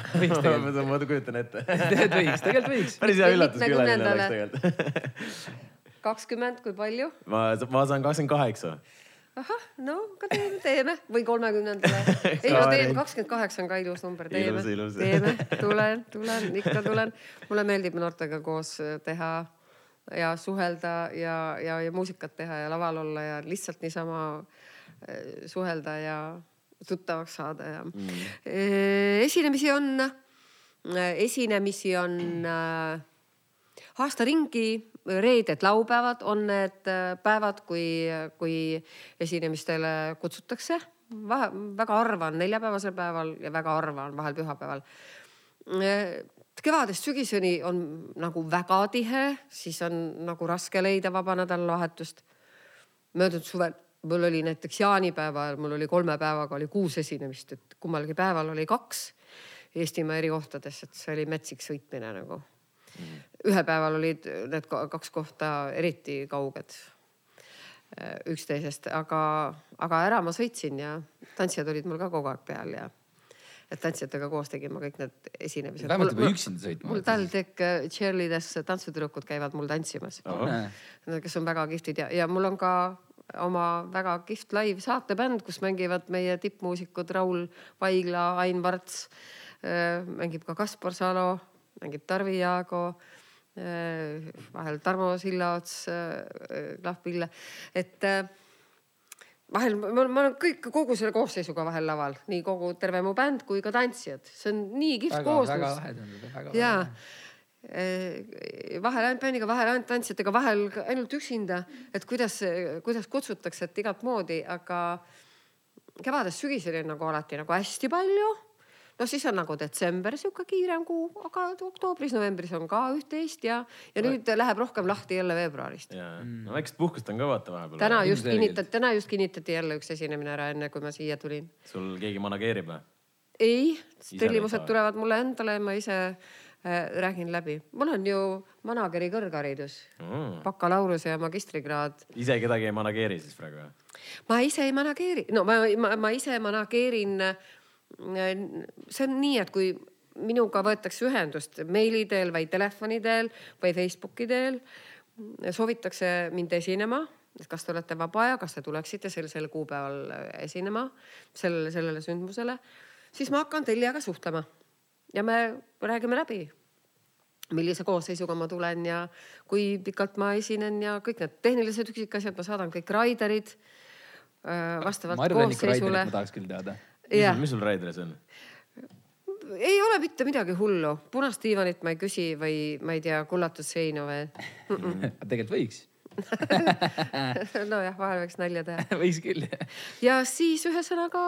ma kujutan ette tegelikult võiks, tegelikult võiks. päris hea üllatuskülaline oleks tegelikult. kakskümmend, kui palju? ma, ma saan kakskümmend kaheksa. Ahah, no ka teeme, teeme. Või kolmekümnendale. ei no teeme, kakskümmend kaheksa on ka ilus number, teeme, teeme, tulen, tulen, ikka tulen. mulle meeldib noortega koos teha ja suhelda ja, ja, ja muusikat teha ja laval olla ja lihtsalt niisama eh, suhelda ja tuttavaks saada ja mm. Esinemisi on, eh, esinemisi on äh, aasta ringi, reeded, laupäevad on need päevad, kui, kui esinemistele kutsutakse. väga harva on neljapäevasel päeval ja väga harva on vahel pühapäeval. kevadest sügiseni on nagu väga tihe, siis on nagu raske leida vaba nädalavahetust. möödunud suvel mul oli näiteks jaanipäeva ajal, mul oli kolme päevaga oli kuus esinemist, et kummalgi päeval oli kaks Eestimaa eri kohtades, et see oli metsik sõitmine nagu mm.. Ühel päeval olid need kaks kohta eriti kauged äh, üksteisest, aga, aga ära ma sõitsin ja tantsijad olid mul ka kogu aeg peal ja et tantsijatega koos tegin ma kõik need esinemised. vähemalt juba üksinda sõitma. mul TalTech äh, cheerleaders tantsutüdrukud käivad mul tantsimas oh.. kes on väga kihvtid ja, ja mul on ka oma väga kihvt live saatebänd, kus mängivad meie tippmuusikud Raul Vaigla, Ain Varts. mängib ka Kaspar Salo, mängib Tarvi Jaago. Vahel Tarmo Sillaots, Klah Pille, et äh, vahel ma, ma olen kõik kogu selle koosseisuga vahel laval, nii kogu terve mu bänd kui ka tantsijad, see on nii kihvt kooslus. ja lahe. vahel ainult bändiga, vahel ainult tantsijatega, vahel ainult üksinda, et kuidas, kuidas kutsutakse, et igat moodi, aga kevadest sügiseni on nagu alati nagu hästi palju no siis on nagu detsember sihuke kiirem kuu, aga oktoobris-novembris on ka üht-teist ja, ja nüüd läheb rohkem lahti jälle veebruarist. no väikest puhkust on ka vaata vahepeal. täna just kinnitati, täna just kinnitati jälle üks esinemine ära, enne kui ma siia tulin. sul keegi manageerib või? ei, tellimused tulevad mulle endale ja ma ise äh, räägin läbi. mul on ju manageri kõrgharidus Mm. bakalaureuse ja magistrikraad. ise kedagi ei manageeri siis praegu või? ma ise ei manageeri, no ma, ma, ma ise manageerin. See on nii, et kui minuga võetakse ühendust meili teel või telefoni teel või Facebooki teel, soovitakse mind esinema, et kas te olete vaba ja kas te tuleksite sellisel kuupäeval esinema sellele, sellele sündmusele, siis ma hakkan tellijaga suhtlema ja me räägime läbi millise koosseisuga ma tulen ja kui pikalt ma esinen ja kõik need tehnilised üksikasjad, ma saadan kõik raiderid äh, vastavalt Tänniku Raiderit koosseisule ma. tahaks küll teada. jah, mis sul Raideris on? ei ole mitte midagi hullu, punast diivanit ma ei küsi või ma ei tea, kullatusseinu või. tegelikult võiks, nojah, vahel võiks nalja teha. võiks küll. ja siis ühesõnaga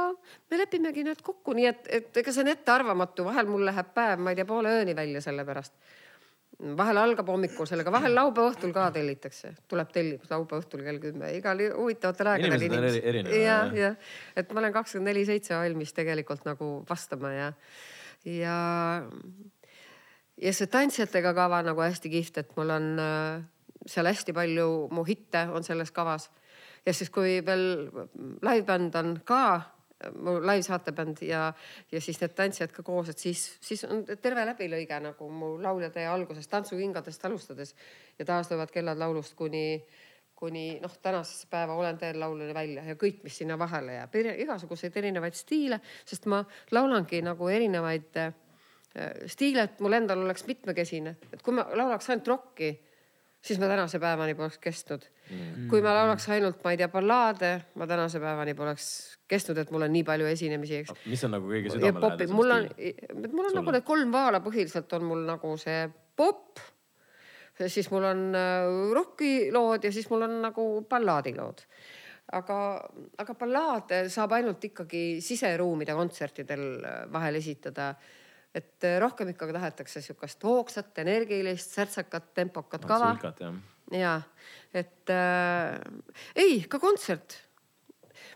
me lepimegi need kokku, nii et, et ega see on ettearvamatu, vahel mul läheb päev, ma ei tea, poole ööni välja selle pärast. Vahel algab hommikul sellega, vahel laupäeva õhtul ka tellitakse, tuleb tellimus laupäeva õhtul kell kümme, igal huvitavatel aegadel Inimesed ja ja et ma olen kakskümmend neli seitse valmis tegelikult nagu vastama ja, ja ja see tantsijatega kava nagu hästi kihvt, et mul on äh, seal hästi palju mu hitte on selles kavas. Ja siis, kui veel live-bänd on ka mu live-saatebänd ja, ja siis need tantsijad ka koos, et siis, siis on terve läbilõige nagu mu lauljatee algusest tantsukingadest alustades. Ja taas löövad kellad laulust kuni, kuni noh, tänasesse päeva olen teel lauluni välja ja kõik, mis sinna vahele jääb, igasuguseid erinevaid stiile, sest ma laulangi nagu erinevaid äh, stiile, et mul endal oleks mitmekesine, et kui ma laulaks ainult rokki, siis ma tänase päevani poleks kestnud mm.. kui ma laulaks ainult, ma ei tea, ballaade, ma tänase päevani poleks kestnud, et mul on nii palju esinemisi, eks. mis on nagu kõige südamelähedasem mul on mul on Sulle? nagu need kolm vaala põhiliselt on mul nagu see popp, siis mul on äh, rokilood ja siis mul on nagu ballaadilood aga, aga ballaade saab ainult ikkagi siseruumide kontsertidel äh, vahel esitada et äh, rohkem ikkagi tahetakse sihukest hoogsat, energilist, särtsakat, tempokat kava. ja et äh, ei, ka kontsert.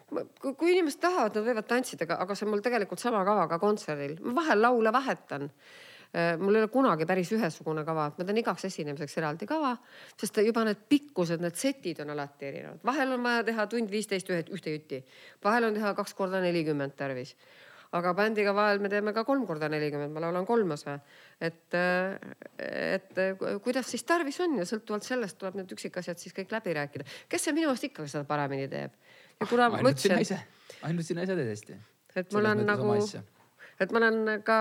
kui, inimesed tahavad, nad võivad tantsida, aga see on mul tegelikult sama kava ka kontserdil, ma vahel laule vahetan. mul ei ole kunagi päris ühesugune kava, ma teen igaks esinemiseks eraldi kava, sest juba need pikkused, need setid on alati erinevad, vahel on vaja teha tund viisteist ühe, ühte jutti, vahel on teha kaks korda nelikümmend tarvis aga bändiga vahel me teeme ka kolm korda nelikümmend, ma laulan kolm osa. et, et kuidas siis tarvis on ja sõltuvalt sellest tuleb need üksikasjad siis kõik läbi rääkida. kes see minu arust ikka seda paremini teeb? ja kuna ma ainult sina ütlesin, ise, ainult sina ise teed hästi. et mul on nagu, et ma olen ka,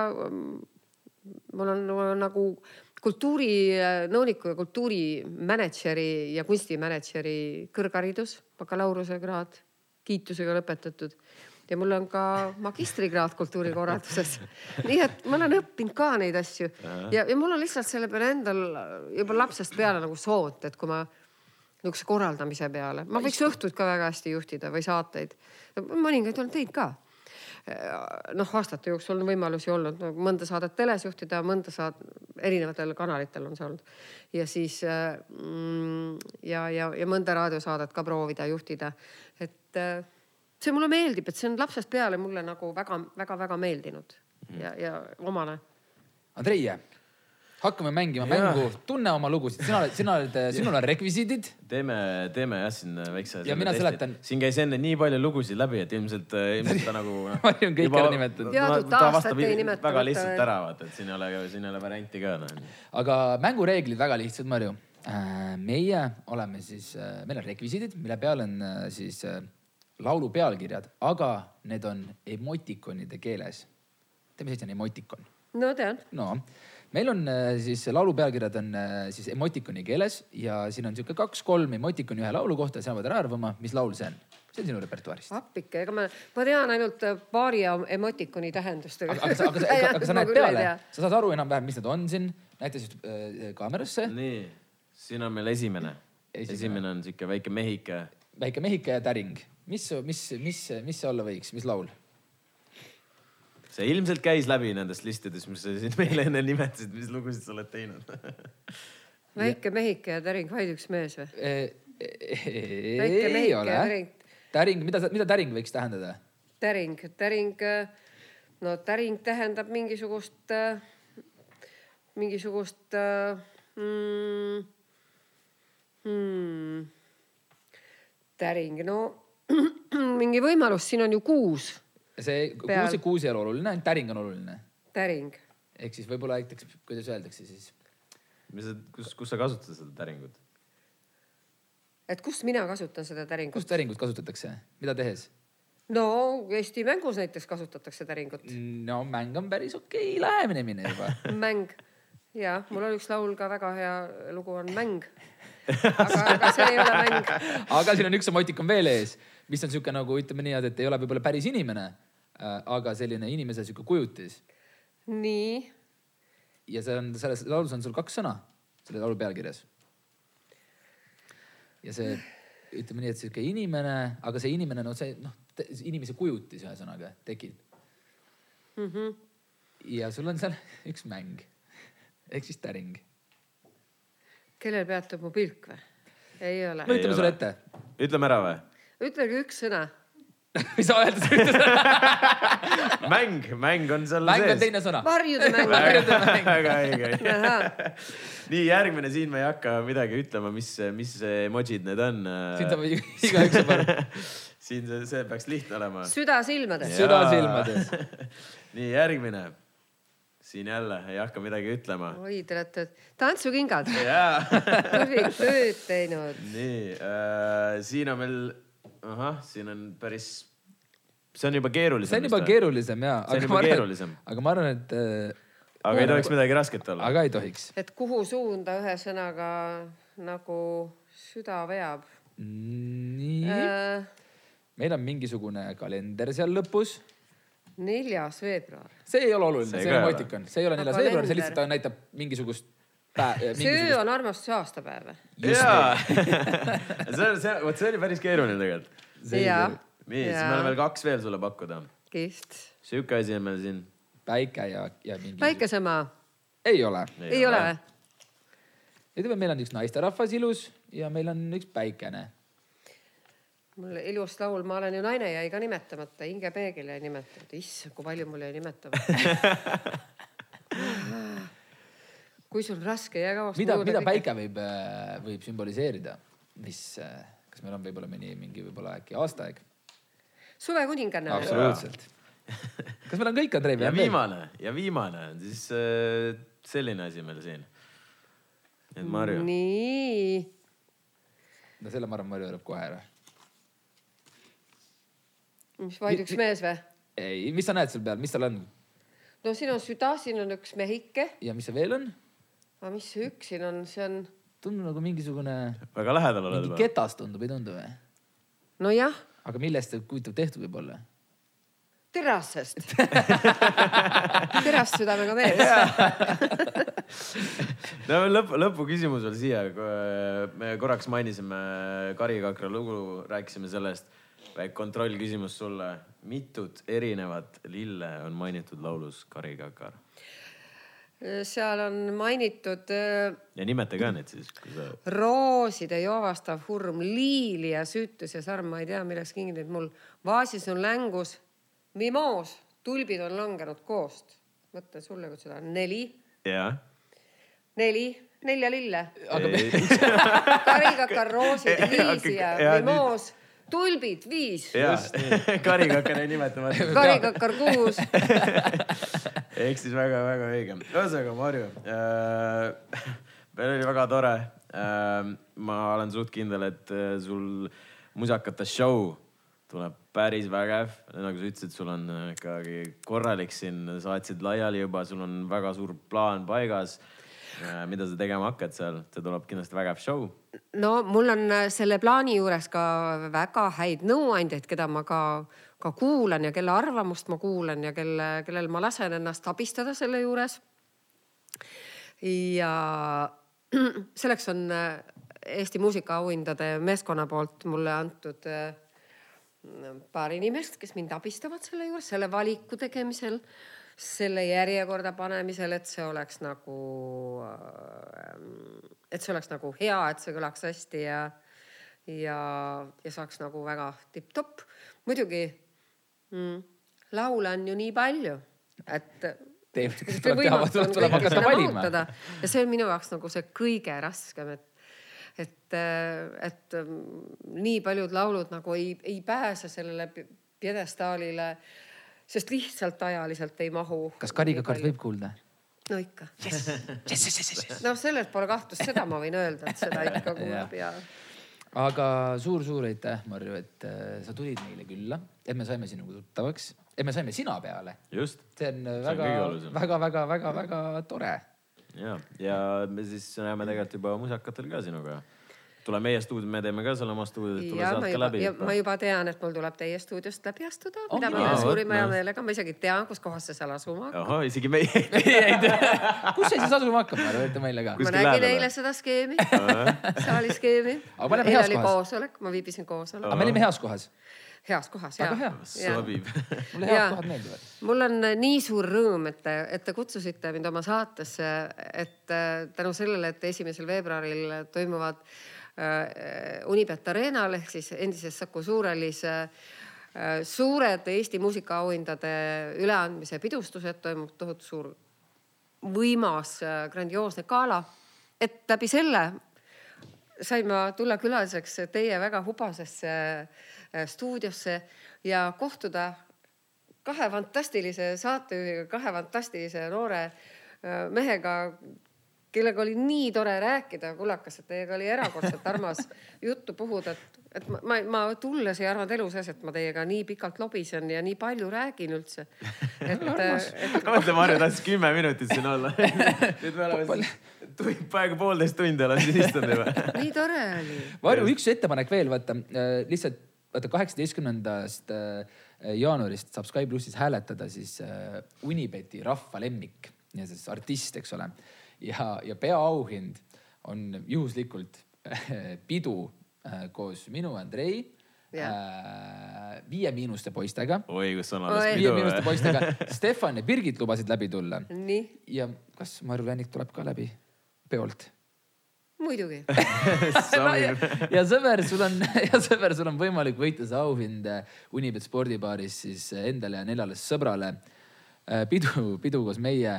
mul on nagu kultuurinõuniku ja kultuurimänedžeri ja kunstimänedžeri kõrgharidus, bakalaureusekraad, kiitusega lõpetatud ja mul on ka magistrikraad kultuurikorralduses. nii et ma olen õppinud ka neid asju ja, ja mul on lihtsalt selle peale endal juba lapsest peale nagu soot, et kui ma niisuguse korraldamise peale, ma võiks õhtuid ka väga hästi juhtida või saateid. mõningaid olen teinud ka noh, aastate jooksul on võimalusi olnud no, mõnda saadet teles juhtida, mõnda saad, erinevatel kanalitel on see olnud. ja siis mm, ja, ja, ja mõnda raadiosaadet ka proovida juhtida. et äh, see mulle meeldib, et see on lapsest peale mulle nagu väga-väga-väga meeldinud ja, ja omane. Andrei, hakkame mängima Jaa. mängu Tunne oma lugusid, sina oled, sina oled, sinul on rekvisiidid. teeme, teeme jah siin väikse. Ja mina seletan. siin käis enne nii palju lugusid läbi, et ilmselt, ilmselt ta nagu. Palju on kõike ära nimetatud. Teatud ta aastat ei nimeta, väga lihtsalt veel. ära, vaata, et siin ei ole, siin ei ole varianti ka noh. aga mängureeglid väga lihtsad, Marju. meie oleme siis, meil on rekvisiidid, mille peal on äh, siis äh, laulu pealkirjad, aga need on emotikonide keeles. tead, mis asi on emotikon? no tean, no meil on äh, siis laulu pealkirjad on äh, siis emotikoni keeles ja siin on sihuke kaks-kolm emotikoni ühe laulu kohta ja sina pead ära arvama, mis laul see on. see on sinu repertuaarist. appike, ega ma, ma tean ainult äh, paari emotikoni tähendust. aga, aga sa, aga sa, aga, aga sa näed peale, sa saad aru enam-vähem, mis need on siin, näita siis äh, kaamerasse. nii, siin on meil esimene. esimene on sihuke väike mehike. väike mehike ja täring, mis, mis, mis, mis see olla võiks, mis laul? see ilmselt käis läbi nendest listidest, mis sa siin meile enne nimetasid, mis lugusid sa oled teinud väike mehike ja täring, vaid üks mees või? väike mehike ja täring. täring, mida, mida täring võiks tähendada? täring, täring, no täring tähendab mingisugust, mingisugust mm, mm, täring, no mingi võimalus, siin on ju kuus see kuusi, kuusi ei ole oluline, ainult täring on oluline. täring. ehk siis võib-olla näiteks, kuidas öeldakse siis? mis, kus, kus sa kasutad seda täringut? et kus mina kasutan seda täringut? kus täringut kasutatakse, mida tehes? no Eesti mängus näiteks kasutatakse täringut. no mäng on päris okei okay, lähenemine juba mäng ja mul oli üks laul ka väga hea lugu on Mäng. aga, aga see ei ole mäng. aga siin on üks emotikon veel ees mis on sihuke nagu ütleme nii, et ei ole võib-olla päris inimene, äh, aga selline inimese sihuke kujutis. nii. ja see on selles laulus on sul kaks sõna selle laulu pealkirjas. ja see ütleme nii, et sihuke inimene, aga see inimene, no see noh, inimese kujutis ühesõnaga tekib mm. -hmm. ja sul on seal üks mäng ehk siis täring. kellel peatub mu pilk või? ei ole. no ütleme sulle ette. ütleme ära või? Ütlege üks sõna mis sa öelda sa ütlesid mäng, mäng on seal mäng sees. mäng on teine sõna. varjude mäng. väga õige. nii järgmine, siin me ei hakka midagi ütlema, mis, mis emotsid need on. siin saab igaüks saab aru. siin see, see peaks lihtne olema. süda silmades. süda silmades nii järgmine siin jälle ei hakka midagi ütlema. oi, te olete tantsukingad. tubli tööd teinud. nii äh,, siin on meil ahah, siin on päris, see on juba keerulisem. see on juba keerulisem ja. see on juba keerulisem. aga ma arvan, et äh,. aga ei tohiks midagi rasket olla. aga ei tohiks. et kuhu suunda ühesõnaga nagu süda veab. nii äh,. meil on mingisugune kalender seal lõpus neljas veebruar. see ei ole oluline, see, see on emotikon, see ei ole neljas veebruar, see lihtsalt näitab mingisugust Äh, see on armastuse aastapäev. jaa, see, see, vot see oli päris keeruline tegelikult. jaa. nii, siis meil on veel kaks veel sulle pakkuda. kihvt. sihuke asi on meil siin. päike ja, ja mingi. päikesemaa. ei ole. ei ole või? ütleme, meil on üks naisterahvas ilus ja meil on üks päikene mul ilus laul, ma olen ju naine jäi ka nimetamata, hingepeegel jäi nimetamata, issand, kui palju mul jäi nimetamata kui sul raske jää kauaks. mida, mida päike võib, äh, võib sümboliseerida, mis, äh, kas meil on võib-olla mõni mingi võib-olla äkki aastaaeg? suvekuninganna. absoluutselt. kas meil on kõik, Andrei? ja viimane ja viimane on siis äh, selline asi meil siin. et Marju. nii. no selle ma arvan, Marju arvab kohe ära. mis vaid üks mees või? ei, mis sa näed seal peal, mis tal on? no siin on süda, siin on üks mehike. ja mis see veel on? Aga mis see üks siin on, see on? tundub nagu mingisugune. väga lähedal oled juba. ketas tundub, ei tundu või? nojah. aga millest see huvitav tehtud võib olla? terasest terast südamega mees no lõpu, lõpuküsimus veel siia. me korraks mainisime Kari Kakra lugu, rääkisime sellest. väike kontrollküsimus sulle. mitut erinevat lille on mainitud laulus Kari Kakar? Seal on mainitud. Äh, ja nimeta ka need siis sa.... rooside joovastav hurm, liili ja süütus ja sarm, ma ei tea, milleks kingitud mul. vaasis on längus mimoos, tulbid on langenud koost. mõtle sulle, kui seda on neli. jah. neli, nelja lille. karikakar, roosid, liisi ja, ja mimoos tulbid viis. karikakar jäi nimetamata. karikakar kuus ehk siis väga-väga õige. ühesõnaga, Marju äh,, meil oli väga tore äh,. ma olen suht kindel, et äh, sul musakate show tuleb päris vägev, nagu sa ütlesid, sul on äh, ikkagi korralik siin, saatsid laiali juba, sul on väga suur plaan paigas. mida sa tegema hakkad seal, see tuleb kindlasti vägev show. no mul on äh, selle plaani juures ka väga häid nõuandjaid, keda ma ka, ka kuulan ja kelle arvamust ma kuulan ja kelle, kellel ma lasen ennast abistada selle juures. ja selleks on äh, Eesti muusikaauhindade meeskonna poolt mulle antud äh, paar inimest, kes mind abistavad selle juures, selle valiku tegemisel, selle järjekorda panemisel, et see oleks nagu, et see oleks nagu hea, et see kõlaks hästi ja, ja, ja saaks nagu väga tipp-topp. muidugi mm, laule on ju nii palju, et ja see on minu jaoks nagu see kõige raskem, et et, et mm, nii paljud laulud nagu ei, ei pääse sellele pjedestaalile, sest lihtsalt ajaliselt ei mahu. kas karikakart võib? kuulda? no ikka. noh, selles pole kahtlust, seda ma võin öelda, et seda ikka kuulab ja aga suur-suur aitäh, Marju, et äh, sa tulid meile külla, et me saime sinuga tuttavaks, et me saime sina peale. just see on See on väga kõige olulisem., väga, väga, väga, väga tore. ja, ja me siis näeme tegelikult juba musakatel ka sinuga. Tule meie stuudio, me teeme ka seal oma stuudiot, tule ja sealt ma ka juba, läbi. ma juba tean, et mul tuleb teie stuudiost läbi astuda, mida Ongi ma teen suurima hea meelega, ma isegi tean, kus kohas see seal asuma hakkab. ahah, isegi meie. kus see siis asuma hakkab, Marju, ütle meile ka. ma nägin eile seda skeemi, saali skeemi. Aga eile oli koosolek, ma viibisin aga koosolekul, me olime heas kohas, heas kohas väga hea. sobib. mulle head kohad meeldivad. mul on nii suur rõõm, et te, et te kutsusite mind oma saatesse, et äh, tänu sellele, et esimesel veebruaril toimuvad äh, Unibet Arenal ehk siis endises Saku Suurhallis äh, suured Eesti muusikaauhindade üleandmise pidustused, toimub tohutu suur võimas äh, grandioosne gala, et läbi selle sain ma tulla külaliseks teie väga hubasesse äh, stuudiosse ja kohtuda kahe fantastilise saatejuhiga, kahe fantastilise noore äh, mehega, kellega oli nii tore rääkida, kullakas, et teiega oli erakordselt armas juttu puhuda, et, et ma, ma, ma tulles ei arvanud elu sees, et ma teiega nii pikalt lobisen ja nii palju räägin üldse. et, et mõtle, Marju tahtis kümme minutit siin olla. nüüd me oleme siin tund, peaaegu poolteist tundi oleme siin istunud juba. nii tore oli. Marju, üks ettepanek veel, vaata äh, lihtsalt vaata kaheksateistkümnendast äh, jaanuarist saab Sky plussis hääletada siis äh, Unibeti rahva lemmik ja siis artist, eks ole. ja, ja peaauhind on juhuslikult äh, pidu äh, koos minu, Andrei äh, Viie Miinuste poistega. oi, kus on alles Viie pidu Miinuste või? poistega, Stefan ja Birgit lubasid läbi tulla nii, ja kas Marju Lännik tuleb ka läbi peolt? muidugi. no, ja, ja sõber, sul on ja sõber, sul on võimalik võita see auhind Unibet spordibaaris siis endale ja neljale sõbrale. pidu, pidu koos meie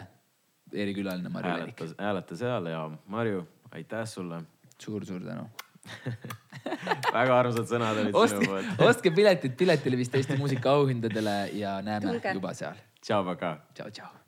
erikülaline Marju Länik hääleta, seal ja Marju, aitäh sulle. suur-suur tänu. väga armsad sõnad olid sinu ostke poolt. ostke piletid Piletilevist Eesti muusikaauhindadele ja näeme Tulge. juba seal. tšau, pakaa. tšau, tšau